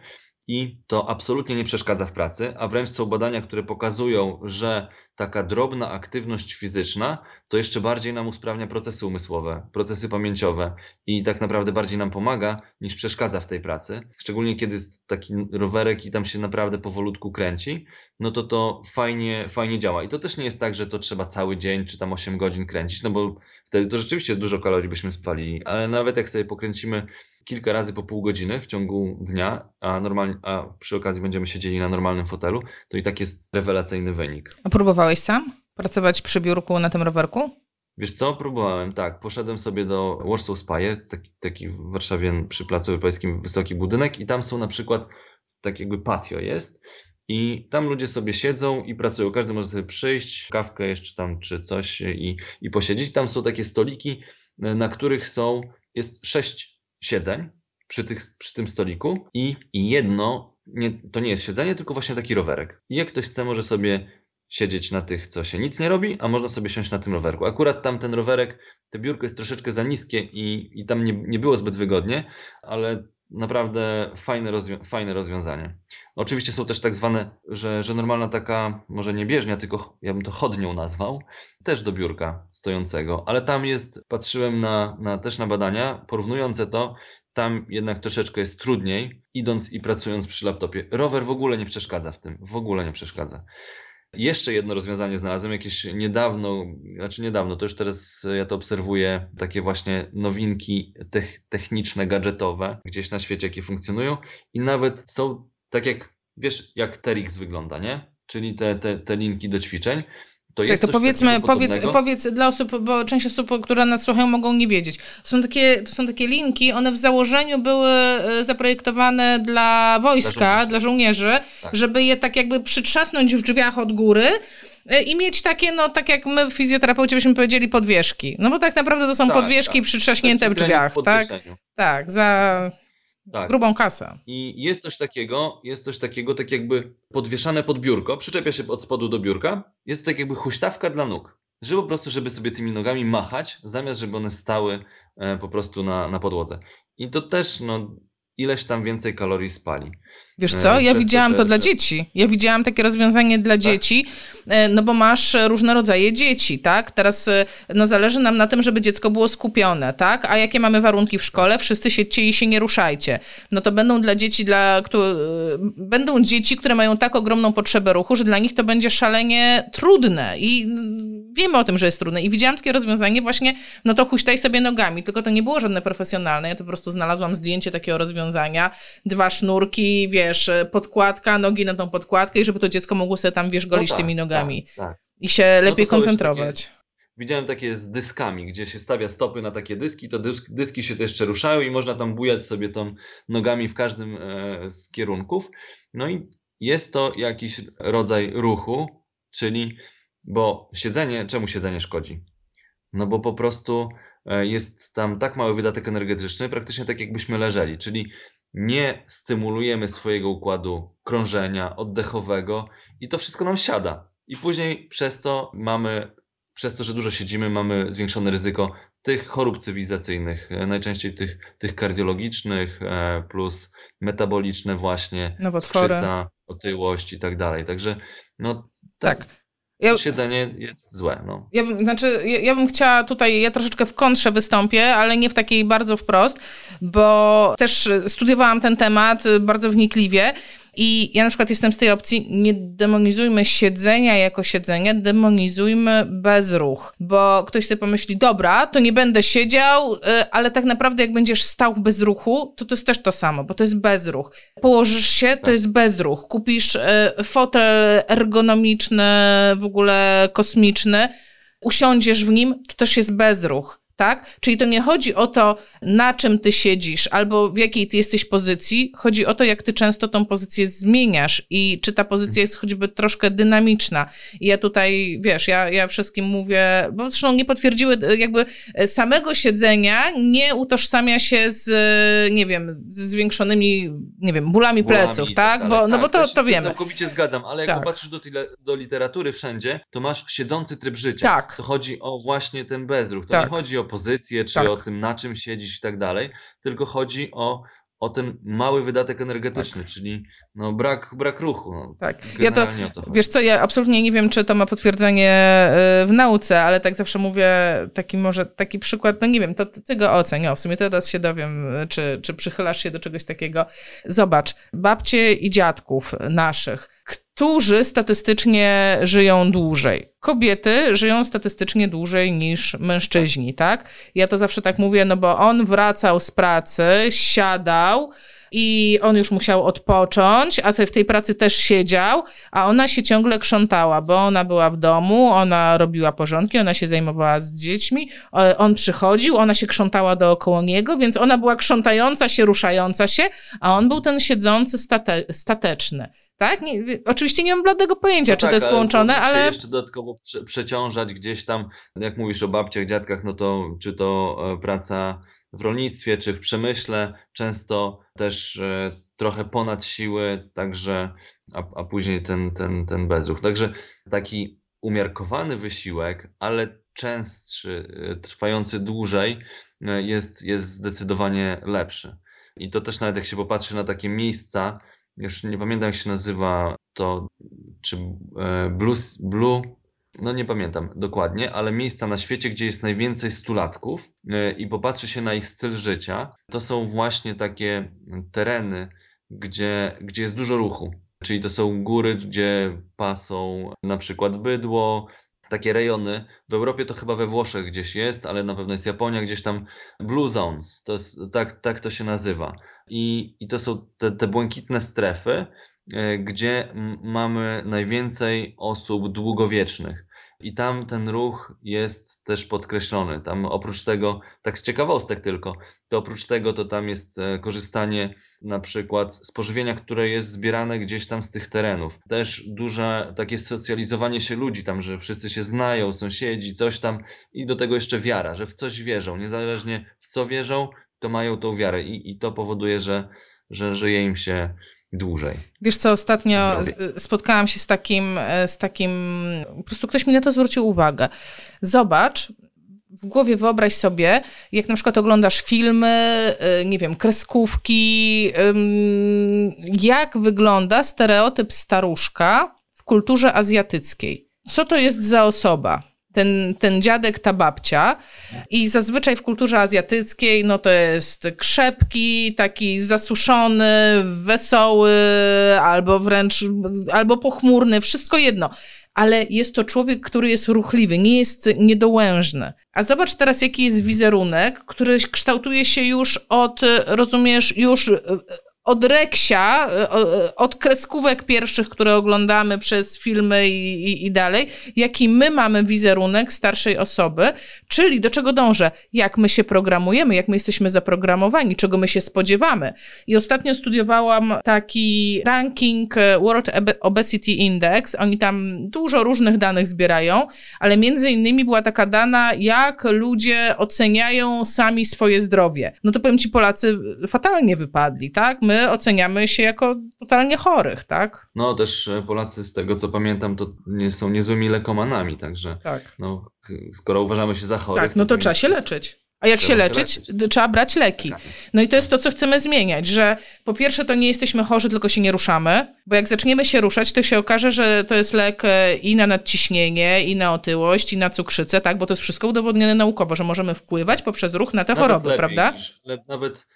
i to absolutnie nie przeszkadza w pracy, a wręcz są badania, które pokazują, że taka drobna aktywność fizyczna to jeszcze bardziej nam usprawnia procesy umysłowe, procesy pamięciowe i tak naprawdę bardziej nam pomaga niż przeszkadza w tej pracy. Szczególnie kiedy jest taki rowerek i tam się naprawdę powolutku kręci, no to to fajnie, fajnie działa. I to też nie jest tak, że to trzeba cały dzień czy tam 8 godzin kręcić, no bo wtedy to rzeczywiście dużo kalorii byśmy spalili, ale nawet jak sobie pokręcimy kilka razy po pół godziny w ciągu dnia, a, normalnie, a przy okazji będziemy siedzieli na normalnym fotelu, to i tak jest rewelacyjny wynik. A próbowałeś sam pracować przy biurku na tym rowerku? Wiesz co, próbowałem, tak. Poszedłem sobie do Warsaw Spire, taki, taki w Warszawie przy Placu Europejskim wysoki budynek i tam są na przykład, tak jakby patio jest i tam ludzie sobie siedzą i pracują. Każdy może sobie przyjść, kawkę jeszcze tam czy coś i, i posiedzieć. Tam są takie stoliki, na których są, jest sześć siedzeń przy, tych, przy tym stoliku i, jedno, nie, to nie jest siedzenie, tylko właśnie taki rowerek. I jak ktoś chce, może sobie siedzieć na tych, co się nic nie robi, a można sobie siąść na tym rowerku. Akurat tam ten rowerek, te biurko jest troszeczkę za niskie i, i tam nie, nie było zbyt wygodnie, ale naprawdę fajne, rozwią fajne rozwiązanie. Oczywiście są też tak zwane, że, że normalna taka, może nie bieżnia, tylko ja bym to chodnią nazwał, też do biurka stojącego, ale tam jest, patrzyłem na, na, też na badania porównujące to, tam jednak troszeczkę jest trudniej, idąc i pracując przy laptopie. Rower w ogóle nie przeszkadza w tym, w ogóle nie przeszkadza. Jeszcze jedno rozwiązanie znalazłem, jakieś niedawno, znaczy niedawno, to już teraz ja to obserwuję, takie właśnie nowinki techniczne, gadżetowe, gdzieś na świecie, jakie funkcjonują i nawet są, tak jak, wiesz, jak Terix wygląda, nie? Czyli te, te, te linki do ćwiczeń, to tak, to powiedzmy, powiedz, powiedz dla osób, bo część osób, które nas słuchają, mogą nie wiedzieć. To są takie, to są takie linki, one w założeniu były e, zaprojektowane dla wojska, dla żołnierzy, dla żołnierzy tak. żeby je tak jakby przytrzasnąć w drzwiach od góry e, i mieć takie, no tak jak my fizjoterapeuci byśmy powiedzieli, podwieszki. No bo tak naprawdę to są tak, podwieszki tak. przytrzaśnięte w drzwiach, tak? Tak, za tak. grubą kasę. I jest coś takiego, jest coś takiego, tak jakby podwieszane pod biurko, przyczepia się od spodu do biurka, jest to tak jakby huśtawka dla nóg. Żeby po prostu, żeby sobie tymi nogami machać, zamiast żeby one stały e, po prostu na, na podłodze. I to też, no, ileś tam więcej kalorii spali. Wiesz co, ja widziałam to, dla dzieci. Ja widziałam takie rozwiązanie dla tak? dzieci, e, no bo masz różne rodzaje dzieci, tak? Teraz e, no zależy nam na tym, żeby dziecko było skupione, tak? A jakie mamy warunki w szkole? Wszyscy siedźcie i się nie ruszajcie. No to będą dla dzieci, dla, które, będą dzieci, które mają tak ogromną potrzebę ruchu, że dla nich to będzie szalenie trudne i wiemy o tym, że jest trudne. I widziałam takie rozwiązanie właśnie, no to huśtaj sobie nogami, tylko to nie było żadne profesjonalne, ja to po prostu znalazłam zdjęcie takiego rozwiązania, dwa sznurki, wiesz, wiesz, podkładka, nogi na tą podkładkę i żeby to dziecko mogło sobie tam, wiesz, golić no tak, tymi nogami. Tak, tak. I się no lepiej no koncentrować. Takie, widziałem takie z dyskami, gdzie się stawia stopy na takie dyski, to dysk, dyski się to jeszcze ruszają i można tam bujać sobie tą nogami w każdym e, z kierunków. No i jest to jakiś rodzaj ruchu, czyli, bo siedzenie, czemu siedzenie szkodzi? No bo po prostu e, jest tam tak mały wydatek energetyczny, praktycznie tak jakbyśmy leżeli, czyli nie stymulujemy swojego układu krążenia, oddechowego i to wszystko nam siada. I później przez to mamy, przez to, że dużo siedzimy, mamy zwiększone ryzyko tych chorób cywilizacyjnych, e, najczęściej tych, tych kardiologicznych, e, plus metaboliczne właśnie, Nowotwory. otyłość i tak dalej. Także no tak. tak. Ja, siedzenie jest złe. No. Ja, bym, znaczy, ja, ja, bym chciała tutaj, ja troszeczkę w kontrze wystąpię, ale nie w takiej bardzo wprost, bo też studiowałam ten temat bardzo wnikliwie i ja na przykład jestem z tej opcji, nie demonizujmy siedzenia jako siedzenia, demonizujmy bezruch, bo ktoś sobie pomyśli, dobra, to nie będę siedział, y, ale tak naprawdę jak będziesz stał w bezruchu, to to jest też to samo, bo to jest bezruch. Położysz się, to tak. jest bezruch. Kupisz y, fotel ergonomiczny, w ogóle kosmiczny, usiądziesz w nim, to też jest bezruch tak? Czyli to nie chodzi o to, na czym ty siedzisz albo w jakiej ty jesteś pozycji, chodzi o to, jak ty często tą pozycję zmieniasz i czy ta pozycja jest choćby troszkę dynamiczna. I ja tutaj, wiesz, ja, ja wszystkim mówię, bo zresztą nie potwierdziły jakby samego siedzenia, nie utożsamia się z, nie wiem, z zwiększonymi, nie wiem, bólami, bólami pleców, tak? tak? Bo, no bo tak, to, to wiemy. Całkowicie zgadzam, ale jak tak. popatrzysz do, do literatury wszędzie, to masz siedzący tryb życia. Tak. To chodzi o właśnie ten bezruch. To tak. nie chodzi o pozycję, czy tak. o tym, na czym siedzisz i tak dalej, tylko chodzi o, o ten mały wydatek energetyczny, tak. czyli no, brak, brak ruchu. No, tak. Ja to, to wiesz co, ja absolutnie nie wiem, czy to ma potwierdzenie e, w nauce, ale tak zawsze mówię, taki może, taki przykład, no nie wiem, to ty go oceń, o, w sumie teraz się dowiem, czy, czy przychylasz się do czegoś takiego. Zobacz, babcie i dziadków naszych, którzy statystycznie żyją dłużej. Kobiety żyją statystycznie dłużej niż mężczyźni, tak? Ja to zawsze tak mówię, no bo on wracał z pracy, siadał, i on już musiał odpocząć, a w tej pracy też siedział, a ona się ciągle krzątała, bo ona była w domu, ona robiła porządki, ona się zajmowała z dziećmi, on przychodził, ona się krzątała dookoła niego, więc ona była krzątająca się, ruszająca się, a on był ten siedzący state stateczny. Tak? Nie, oczywiście nie mam bladego pojęcia, no czy tak, to jest połączone, ale... ale... jeszcze dodatkowo prze, przeciążać gdzieś tam, jak mówisz o babciach, dziadkach, no to czy to e, praca w rolnictwie, czy w przemyśle, często też e, trochę ponad siły, także, a, a później ten, ten, ten bezruch. Także taki umiarkowany wysiłek, ale częstszy, e, trwający dłużej, jest, jest zdecydowanie lepszy. I to też nawet jak się popatrzy na takie miejsca, już nie pamiętam jak się nazywa to, czy e, Blue, Blue no nie pamiętam dokładnie, ale miejsca na świecie, gdzie jest najwięcej stulatków e, i popatrzy się na ich styl życia, to są właśnie takie tereny, gdzie, gdzie jest dużo ruchu. Czyli to są góry, gdzie pasą na przykład bydło, takie rejony. W Europie to chyba we Włoszech gdzieś jest, ale na pewno jest Japonia, gdzieś tam Blue Zones, to jest, tak, tak to się nazywa. I, i to są te, te błękitne strefy, gdzie mamy najwięcej osób długowiecznych i tam ten ruch jest też podkreślony. Tam oprócz tego, tak z ciekawostek tylko, to oprócz tego to tam jest e, korzystanie na przykład z pożywienia, które jest zbierane gdzieś tam z tych terenów. Też duże takie socjalizowanie się ludzi tam, że wszyscy się znają, sąsiedzi, coś tam i do tego jeszcze wiara, że w coś wierzą. Niezależnie w co wierzą, to mają tą wiarę i, i to powoduje, że, że żyje im się dłużej. Wiesz co, ostatnio spotkałam się z takim, e, z takim, po prostu ktoś mi na to zwrócił uwagę. Zobacz, w głowie wyobraź sobie, jak na przykład oglądasz filmy, e, nie wiem, kreskówki, jak wygląda stereotyp staruszka w kulturze azjatyckiej. Co to jest za osoba? Ten, ten dziadek, ta babcia. I zazwyczaj w kulturze azjatyckiej, no to jest krzepki, taki zasuszony, wesoły, albo wręcz, albo pochmurny, wszystko jedno. Ale jest to człowiek, który jest ruchliwy, nie jest niedołężny. A zobacz teraz, jaki jest wizerunek, który kształtuje się już od, rozumiesz, już od Reksia, od kreskówek pierwszych, które oglądamy przez filmy i, i, i, dalej, jaki my mamy wizerunek starszej osoby, czyli do czego dążę, jak my się programujemy, jak my jesteśmy zaprogramowani, czego my się spodziewamy. I ostatnio studiowałam taki ranking e, World Obesity Index, oni tam dużo różnych danych zbierają, ale między innymi była taka dana, jak ludzie oceniają sami swoje zdrowie. No to powiem ci, Polacy fatalnie wypadli, tak? My my oceniamy się jako totalnie chorych, tak? No też e, Polacy z tego co pamiętam to nie są niezłymi lekomanami, także tak. no, skoro uważamy się za chorych... Tak, no to, to trzeba się leczyć. A jak się leczyć, leczyć, trzeba brać leki. Tak. No i to jest to, co chcemy zmieniać, że po pierwsze to nie jesteśmy chorzy, tylko się nie ruszamy, bo jak zaczniemy się ruszać, to się okaże, że to jest lek e, i na nadciśnienie, i na otyłość, i na cukrzycę, tak, bo to jest wszystko udowodnione naukowo, że możemy wpływać poprzez ruch na te nawet choroby, lepiej, prawda? Nawet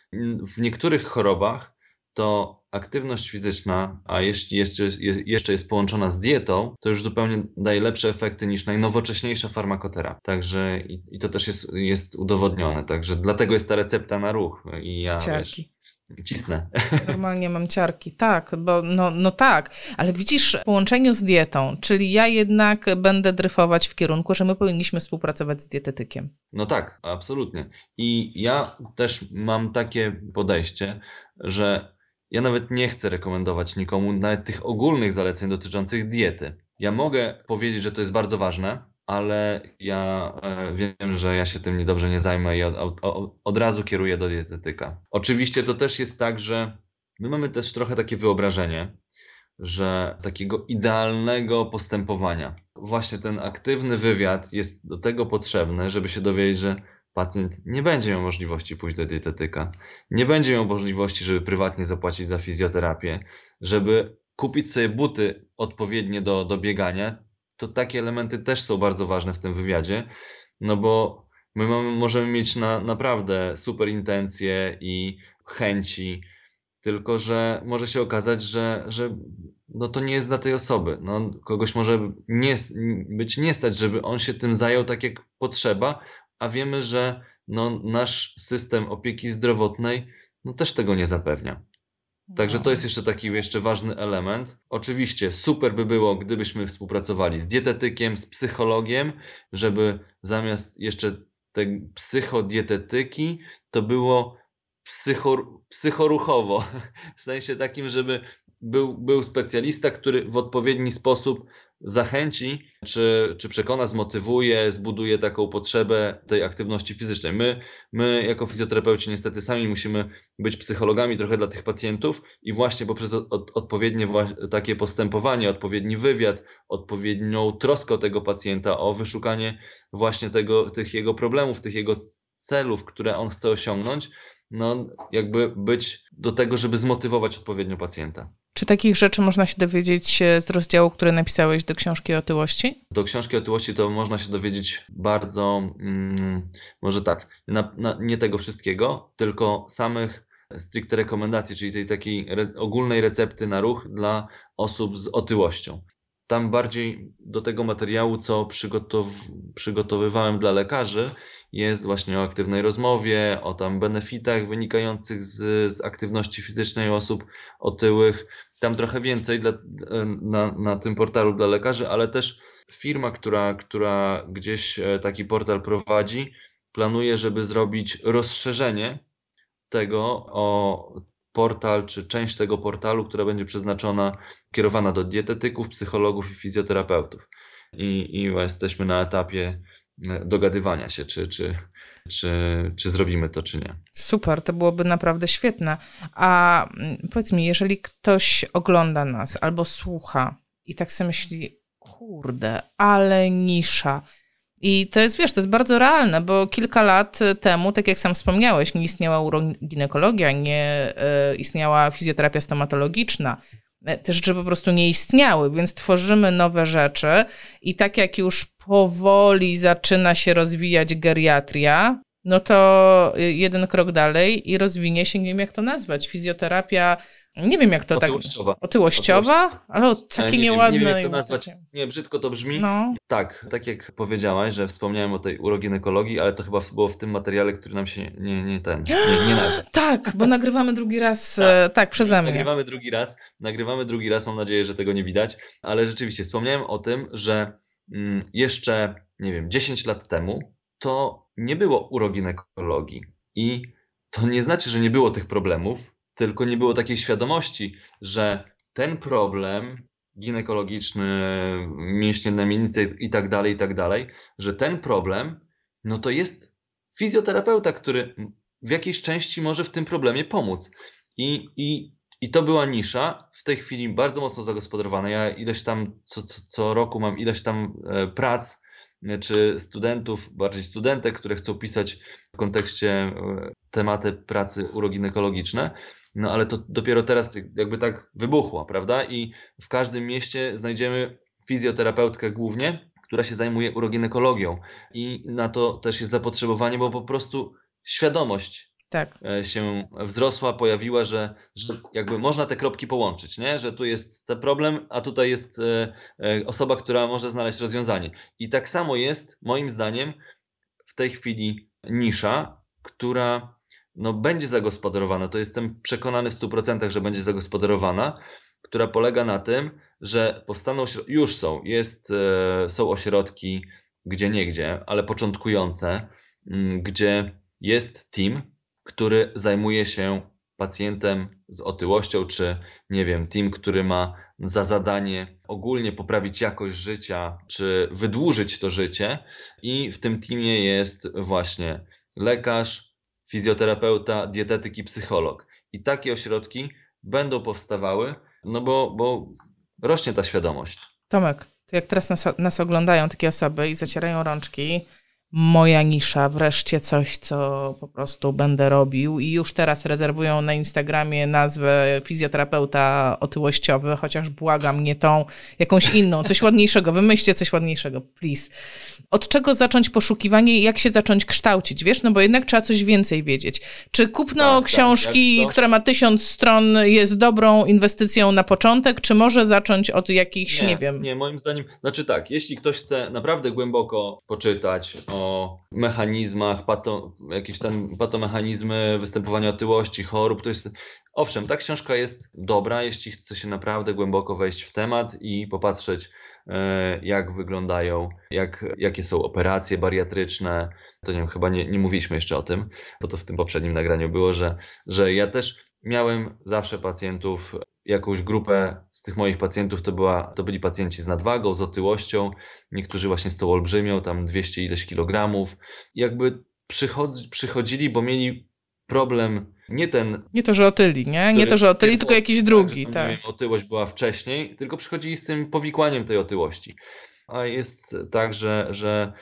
w niektórych chorobach to aktywność fizyczna, a jeśli jeszcze, jeszcze jest połączona z dietą, to już zupełnie daje lepsze efekty niż najnowocześniejsza farmakoterapia. Także i, i to też jest, jest udowodnione. Także dlatego jest ta recepta na ruch. I ja ciarki. wiesz, cisnę. Normalnie mam ciarki, tak, bo no, no tak, ale widzisz w połączeniu z dietą, czyli ja jednak będę dryfować w kierunku, że my powinniśmy współpracować z dietetykiem. No tak, absolutnie. I ja też mam takie podejście, że ja nawet nie chcę rekomendować nikomu nawet tych ogólnych zaleceń dotyczących diety. Ja mogę powiedzieć, że to jest bardzo ważne, ale ja e, wiem, że ja się tym niedobrze nie zajmę i od, od, od razu kieruję do dietetyka. Oczywiście to też jest tak, że my mamy też trochę takie wyobrażenie, że takiego idealnego postępowania. Właśnie ten aktywny wywiad jest do tego potrzebny, żeby się dowiedzieć, że pacjent nie będzie miał możliwości pójść do dietetyka, nie będzie miał możliwości, żeby prywatnie zapłacić za fizjoterapię, żeby kupić sobie buty odpowiednie do, do biegania, to takie elementy też są bardzo ważne w tym wywiadzie, no bo my mamy, możemy mieć na, naprawdę super intencje i chęci, tylko że może się okazać, że, że no to nie jest dla tej osoby. No, kogoś może nie, być nie stać, żeby on się tym zajął tak jak potrzeba, a wiemy, że no, nasz system opieki zdrowotnej no, też tego nie zapewnia. Także to jest jeszcze taki jeszcze ważny element. Oczywiście super by było, gdybyśmy współpracowali z dietetykiem, z psychologiem, żeby zamiast jeszcze tej psychodietetyki to było psycho, psychoruchowo. W sensie takim, żeby był, był specjalista, który w odpowiedni sposób zachęci, czy, czy przekona, zmotywuje, zbuduje taką potrzebę tej aktywności fizycznej. My, my jako fizjoterapeuci niestety sami musimy być psychologami trochę dla tych pacjentów i właśnie poprzez od, odpowiednie takie postępowanie, odpowiedni wywiad, odpowiednią troskę tego pacjenta, o wyszukanie właśnie tego, tych jego problemów, tych jego celów, które on chce osiągnąć, no jakby być do tego, żeby zmotywować odpowiednio pacjenta. Czy takich rzeczy można się dowiedzieć z rozdziału, który napisałeś do książki o otyłości? Do książki o otyłości to można się dowiedzieć bardzo, mm, może tak, na, na, nie tego wszystkiego, tylko samych stricte rekomendacji, czyli tej takiej re, ogólnej recepty na ruch dla osób z otyłością. Tam bardziej do tego materiału, co przygotow przygotowywałem dla lekarzy, jest właśnie o aktywnej rozmowie, o tam benefitach wynikających z, z aktywności fizycznej osób otyłych. Tam trochę więcej dla, na, na tym portalu dla lekarzy, ale też firma, która, która gdzieś e, taki portal prowadzi, planuje, żeby zrobić rozszerzenie tego o portal, czy część tego portalu, która będzie przeznaczona, kierowana do dietetyków, psychologów i fizjoterapeutów. I, i jesteśmy na etapie dogadywania się, czy, czy, czy, czy zrobimy to, czy nie. Super, to byłoby naprawdę świetne. A mm, powiedz mi, jeżeli ktoś ogląda nas albo słucha i tak sobie myśli, kurde, ale nisza. I to jest, wiesz, to jest bardzo realne, bo kilka lat temu, tak jak sam wspomniałeś, nie istniała uroginekologia, nie y, istniała fizjoterapia stomatologiczna. E, te rzeczy po prostu nie istniały, więc tworzymy nowe rzeczy i tak jak już powoli zaczyna się rozwijać geriatria, no to jeden krok dalej i rozwinie się, nie wiem jak to nazwać, fizjoterapia nie wiem, jak to Otyłościowa. tak. Otyłościowa? Ale takie nie nieładne. Nie wiem, jak to nazwać. Nie, brzydko to brzmi. No. Tak, tak jak powiedziałaś, że wspomniałem o tej uroginekologii, ale to chyba było w tym materiale, który nam się nie, nie ten, nie, nie Tak, bo nagrywamy drugi raz, tak, e, tak przeze mnie. Nagrywamy drugi raz, nagrywamy drugi raz, mam nadzieję, że tego nie widać, ale rzeczywiście wspomniałem o tym, że mm, jeszcze, nie wiem, 10 lat temu to nie było uroginekologii i to nie znaczy, że nie było tych problemów, tylko nie było takiej świadomości, że ten problem ginekologiczny, mięśnie na mienicy i tak dalej, i tak dalej, że ten problem, no to jest fizjoterapeuta, który w jakiejś części może w tym problemie pomóc. I, i, i to była nisza, w tej chwili bardzo mocno zagospodarowana. Ja ileś tam, co, co, co roku mam ileś tam e, prac, czy studentów, bardziej studentek, które chcą pisać w kontekście e, tematy pracy uroginekologiczne. No ale to dopiero teraz jakby tak wybuchło, prawda? I w każdym mieście znajdziemy fizjoterapeutkę głównie, która się zajmuje uroginekologią. I na to też jest zapotrzebowanie, bo po prostu świadomość tak. E, się wzrosła, pojawiła, że, że jakby można te kropki połączyć, nie? że tu jest ten problem, a tutaj jest e, e, osoba, która może znaleźć rozwiązanie. I tak samo jest, moim zdaniem, w tej chwili nisza, która no, będzie zagospodarowana. To jestem przekonany w 100%, że będzie zagospodarowana, która polega na tym, że powstaną, już są, jest, e, są ośrodki gdzie niegdzie, ale początkujące, mm, gdzie jest team, który zajmuje się pacjentem z otyłością, czy nie wiem, team, który ma za zadanie ogólnie poprawić jakość życia, czy wydłużyć to życie, i w tym teamie jest właśnie lekarz, fizjoterapeuta, dietetyk i psycholog. I takie ośrodki będą powstawały, no bo, bo rośnie ta świadomość. Tomek, to jak teraz nas, nas oglądają takie osoby i zacierają rączki, moja nisza, wreszcie coś, co po prostu będę robił i już teraz rezerwują na Instagramie nazwę fizjoterapeuta otyłościowy, chociaż błagam, nie tą, jakąś inną, coś ładniejszego, wymyślcie coś ładniejszego, please. Od czego zacząć poszukiwanie i jak się zacząć kształcić, wiesz, no bo jednak trzeba coś więcej wiedzieć. Czy kupno tak, tak książki, tak, która ma tysiąc stron jest dobrą inwestycją na początek, czy może zacząć od jakichś, nie, nie wiem... Nie, moim zdaniem, znaczy tak, jeśli ktoś chce naprawdę głęboko poczytać o mechanizmach, pato, jakieś tam patomechanizmy występowania otyłości, chorób. To jest, owszem, ta książka jest dobra, jeśli chce się naprawdę głęboko wejść w temat i popatrzeć, e, jak wyglądają, jak, jakie są operacje bariatryczne. To nie wiem, chyba nie, nie mówiliśmy jeszcze o tym, bo to w tym poprzednim nagraniu było, że, że ja też miałem zawsze pacjentów jakąś grupę z tych moich pacjentów to, była, to byli pacjenci z nadwagą, z otyłością, niektórzy właśnie z tą olbrzymią, tam 200 ileś kilogramów. Jakby przychodzi, przychodzili, bo mieli problem, nie ten... Nie to, że otyli, nie? Nie to, że otyli, tylko jakiś drugi. Tak, tak. Wiem, otyłość była wcześniej, tylko przychodzili z tym powikłaniem tej otyłości. A jest tak, że, że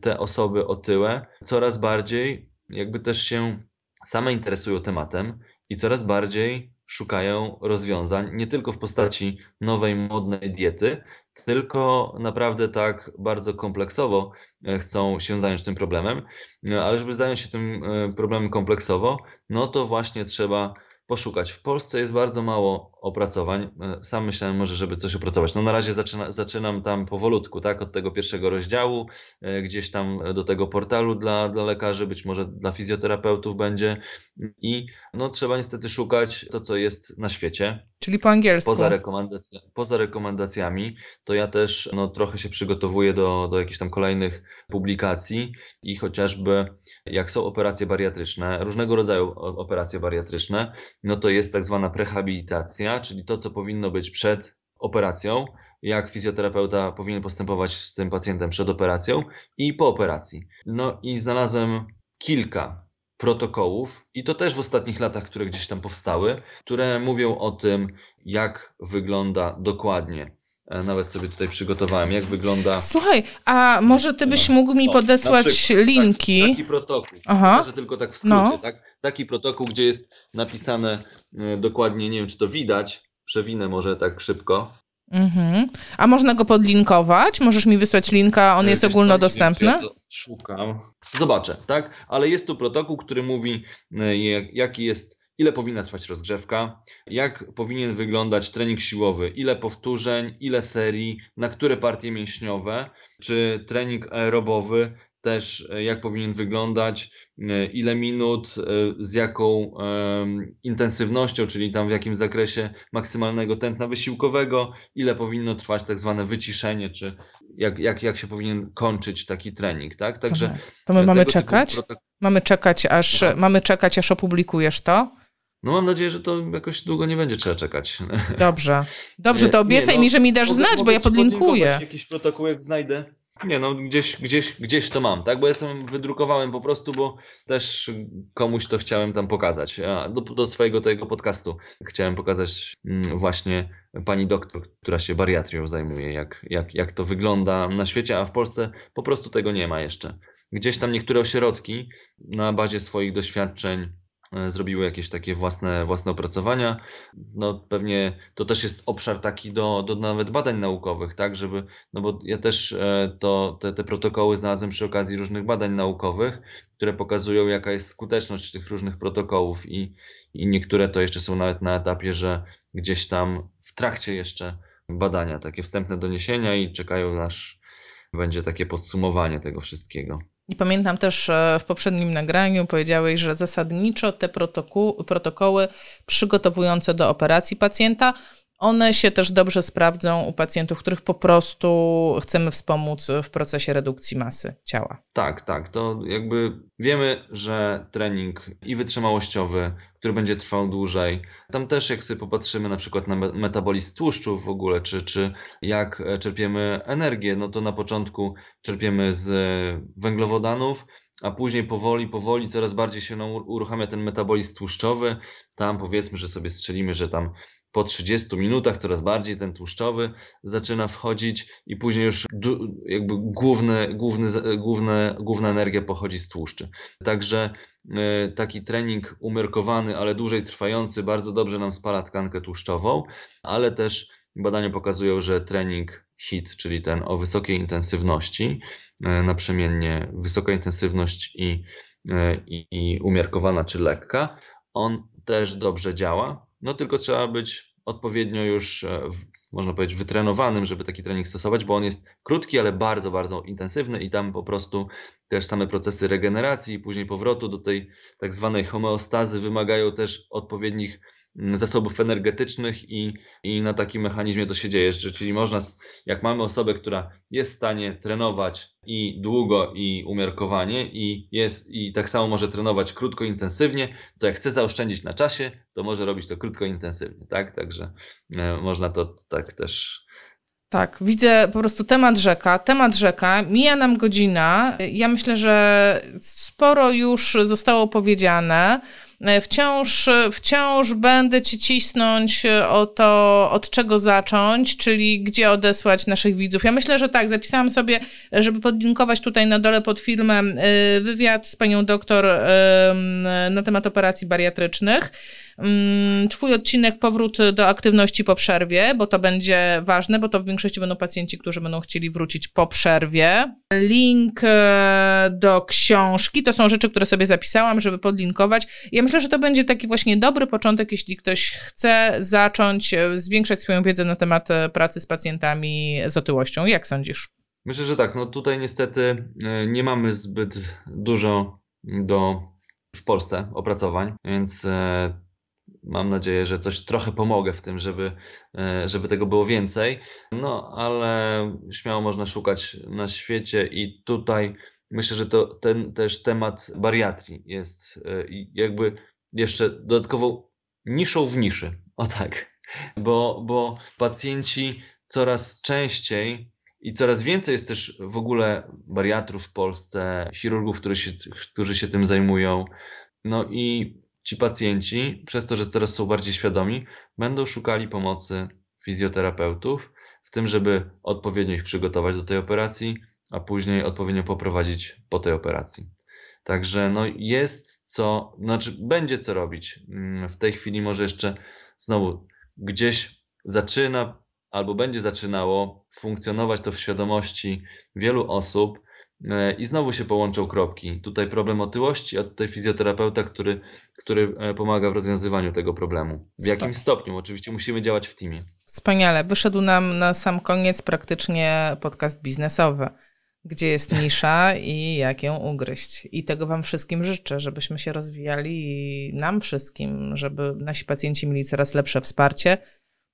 te osoby otyłe coraz bardziej jakby też się same interesują tematem i coraz bardziej szukają rozwiązań, nie tylko w postaci nowej, modnej diety, tylko naprawdę tak bardzo kompleksowo e, chcą się zająć tym problemem. No, ale żeby zająć się tym e, problemem kompleksowo, no to właśnie trzeba poszukać. W Polsce jest bardzo mało opracowań. E, sam myślałem może, żeby coś opracować. No na razie zaczyna, zaczynam tam powolutku, tak, od tego pierwszego rozdziału, e, gdzieś tam do tego portalu dla, dla lekarzy, być może dla fizjoterapeutów będzie i no trzeba niestety szukać to, co jest na świecie. Czyli po angielsku. Poza, rekomendacja, poza rekomendacjami, to ja też no, trochę się przygotowuję do, do jakichś tam kolejnych publikacji i chociażby jak są operacje bariatryczne, różnego rodzaju operacje bariatryczne, no to jest tak zwana prehabilitacja, czyli to, co powinno być przed operacją, jak fizjoterapeuta powinien postępować z tym pacjentem przed operacją i po operacji. No i znalazłem kilka protokołów, i to też w ostatnich latach, które gdzieś tam powstały, które mówią o tym, jak wygląda dokładnie nawet sobie tutaj przygotowałem, jak wygląda. Słuchaj, a może ty byś mógł mi podesłać przykład, linki? Taki, taki protokół. Aha. Pokażę tylko tak w skrócie, no. tak? Taki protokół, gdzie jest napisane e, dokładnie, nie wiem czy to widać, przewinę może tak szybko. Mhm. A można go podlinkować? Możesz mi wysłać linka, on jest ogólnodostępny? Ja to szukam. Zobaczę, tak? Ale jest tu protokół, który mówi, e, jaki jest, ile powinna trwać rozgrzewka, jak powinien wyglądać trening siłowy, ile powtórzeń, ile serii, na które partie mięśniowe, czy trening aerobowy, też e, jak powinien wyglądać, e, ile minut, e, z jaką intensywnością, czyli tam w jakim zakresie maksymalnego tętna wysiłkowego, ile powinno trwać tak zwane wyciszenie, czy jak, jak, jak się powinien kończyć taki trening, tak? Także to my mamy czekać? Mamy czekać, aż, mamy czekać, aż opublikujesz to? No mam nadzieję, że to jakoś długo nie będzie trzeba czekać. Dobrze. Dobrze, to obiecaj nie, no, mi, że mi dasz mogę, znać, mogę bo ja podlinkuję. Jakiś protokół, jak znajdę. Nie, no gdzieś, gdzieś, gdzieś to mam, tak? Bo ja to wydrukowałem po prostu, bo też komuś to chciałem tam pokazać. Ja do, do swojego tego podcastu chciałem pokazać mm, właśnie pani doktor, która się bariatrią zajmuje, jak, jak, jak to wygląda na świecie, a w Polsce po prostu tego nie ma jeszcze. Gdzieś tam niektóre ośrodki na bazie swoich doświadczeń zrobiły jakieś takie własne, własne opracowania. No pewnie to też jest obszar taki do, do nawet badań naukowych, tak, żeby, no bo ja też e, to, te, te protokoły znalazłem przy okazji różnych badań naukowych, które pokazują jaka jest skuteczność tych różnych protokołów i, i niektóre to jeszcze są nawet na etapie, że gdzieś tam w trakcie jeszcze badania, takie wstępne doniesienia i czekają aż będzie takie podsumowanie tego wszystkiego. I pamiętam też w poprzednim nagraniu powiedziałeś, że zasadniczo te protokoły przygotowujące do operacji pacjenta one się też dobrze sprawdzą u pacjentów, których po prostu chcemy wspomóc w procesie redukcji masy ciała. Tak, tak. To jakby wiemy, że trening i wytrzymałościowy, który będzie trwał dłużej, tam też jak sobie popatrzymy na przykład na metabolizm tłuszczów w ogóle, czy, czy jak czerpiemy energię, no to na początku czerpiemy z węglowodanów, a później powoli, powoli coraz bardziej się uruchamia ten metabolizm tłuszczowy. Tam powiedzmy, że sobie strzelimy, że tam po 30 minutach coraz bardziej ten tłuszczowy zaczyna wchodzić i później już jakby główne, główny, główne, główna energia pochodzi z tłuszczy. Także e, taki trening umiarkowany, ale dłużej trwający bardzo dobrze nam spala tkankę tłuszczową, ale też badania pokazują, że trening HIT, czyli ten o wysokiej intensywności, e, naprzemiennie wysoka intensywność i, e, i, i umiarkowana czy lekka, on też dobrze działa, no tylko trzeba być odpowiednio już, e, można powiedzieć, wytrenowanym, żeby taki trening stosować, bo on jest krótki, ale bardzo, bardzo intensywny i tam po prostu też same procesy regeneracji i później powrotu do tej tak zwanej homeostazy wymagają też odpowiednich zasobów energetycznych i, i na takim mechanizmie to się dzieje. Czyli można, jak mamy osobę, która jest w stanie trenować i długo i umiarkowanie i, jest, i tak samo może trenować krótko, intensywnie, to jak chce zaoszczędzić na czasie, to może robić to krótko, intensywnie, tak? Także e, można to tak też tak, widzę po prostu temat rzeka, temat rzeka, mija nam godzina. Ja myślę, że sporo już zostało powiedziane. Wciąż, wciąż będę ci cisnąć o to, od czego zacząć, czyli gdzie odesłać naszych widzów. Ja myślę, że tak, zapisałam sobie, żeby podlinkować tutaj na dole pod filmem wywiad z panią doktor na temat operacji bariatrycznych. Mm, twój odcinek powrót do aktywności po przerwie, bo to będzie ważne, bo to w większości będą pacjenci, którzy będą chcieli wrócić po przerwie. Link e, do książki, to są rzeczy, które sobie zapisałam, żeby podlinkować. Ja myślę, że to będzie taki właśnie dobry początek, jeśli ktoś chce zacząć e, zwiększać swoją wiedzę na temat e, pracy z pacjentami z otyłością. Jak sądzisz? Myślę, że tak. No tutaj niestety nie mamy zbyt dużo do w Polsce opracowań, więc mam nadzieję, że coś trochę pomogę w tym, żeby, e, żeby tego było więcej. No, ale śmiało można szukać na świecie i tutaj myślę, że to ten też temat bariatrii jest e, jakby jeszcze dodatkową niszą w niszy. O tak. Bo, bo pacjenci coraz częściej i coraz więcej jest też w ogóle bariatrów w Polsce, chirurgów, którzy się, którzy się tym zajmują. No i ci pacjenci, przez to, że coraz są bardziej świadomi, będą szukali pomocy fizjoterapeutów, w tym, żeby odpowiednio ich przygotować do tej operacji, a później odpowiednio poprowadzić po tej operacji. Także no jest co, znaczy będzie co robić. Mm, w tej chwili może jeszcze znowu gdzieś zaczyna albo będzie zaczynało funkcjonować to w świadomości wielu osób, I znowu się połączą kropki. Tutaj problem otyłości, a tutaj fizjoterapeuta, który, który e, pomaga w rozwiązywaniu tego problemu. W jakim stopniu? Oczywiście musimy działać w teamie. Wspaniale. Wyszedł nam na sam koniec praktycznie podcast biznesowy, gdzie jest nisza i jak ją ugryźć. I tego Wam wszystkim życzę, żebyśmy się rozwijali i nam wszystkim, żeby nasi pacjenci mieli coraz lepsze wsparcie.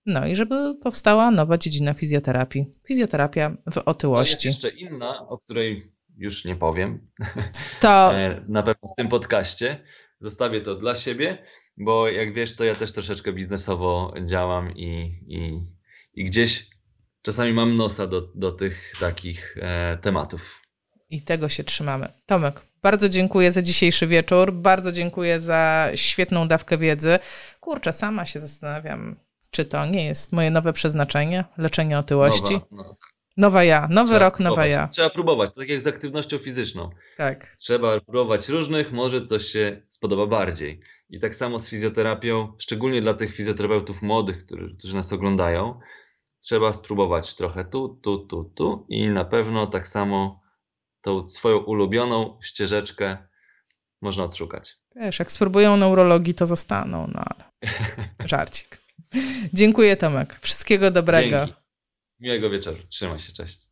No i żeby powstała nowa dziedzina fizjoterapii. Fizjoterapia w otyłości. No jest jeszcze inna, o której już nie powiem. To e, na pewno w tym podcaście. Zostawię to dla siebie, bo jak wiesz, to ja też troszeczkę biznesowo działam i, i, i gdzieś czasami mam nosa do, do tych takich e, tematów. I tego się trzymamy. Tomek, bardzo dziękuję za dzisiejszy wieczór. Bardzo dziękuję za świetną dawkę wiedzy. Kurczę, sama się zastanawiam, czy to nie jest moje nowe przeznaczenie, leczenie otyłości. Nowa, no. Nowa ja, nowy Trzeba rok, próbować. nowa ja. Trzeba próbować, to tak jak z aktywnością fizyczną. Tak. Trzeba próbować różnych, może coś się spodoba bardziej. I tak samo z fizjoterapią, szczególnie dla tych fizjoterapeutów młodych, którzy, którzy nas oglądają, trzeba spróbować trochę tu, tu, tu, tu i na pewno tak samo tą swoją ulubioną ścieżeczkę można odszukać. Wiesz, jak spróbują neurologii, to zostaną, no ale żarcik. Dziękuję Tomek. Wszystkiego dobrego. Dzięki. Miłego wieczoru. Trzymaj się, cześć.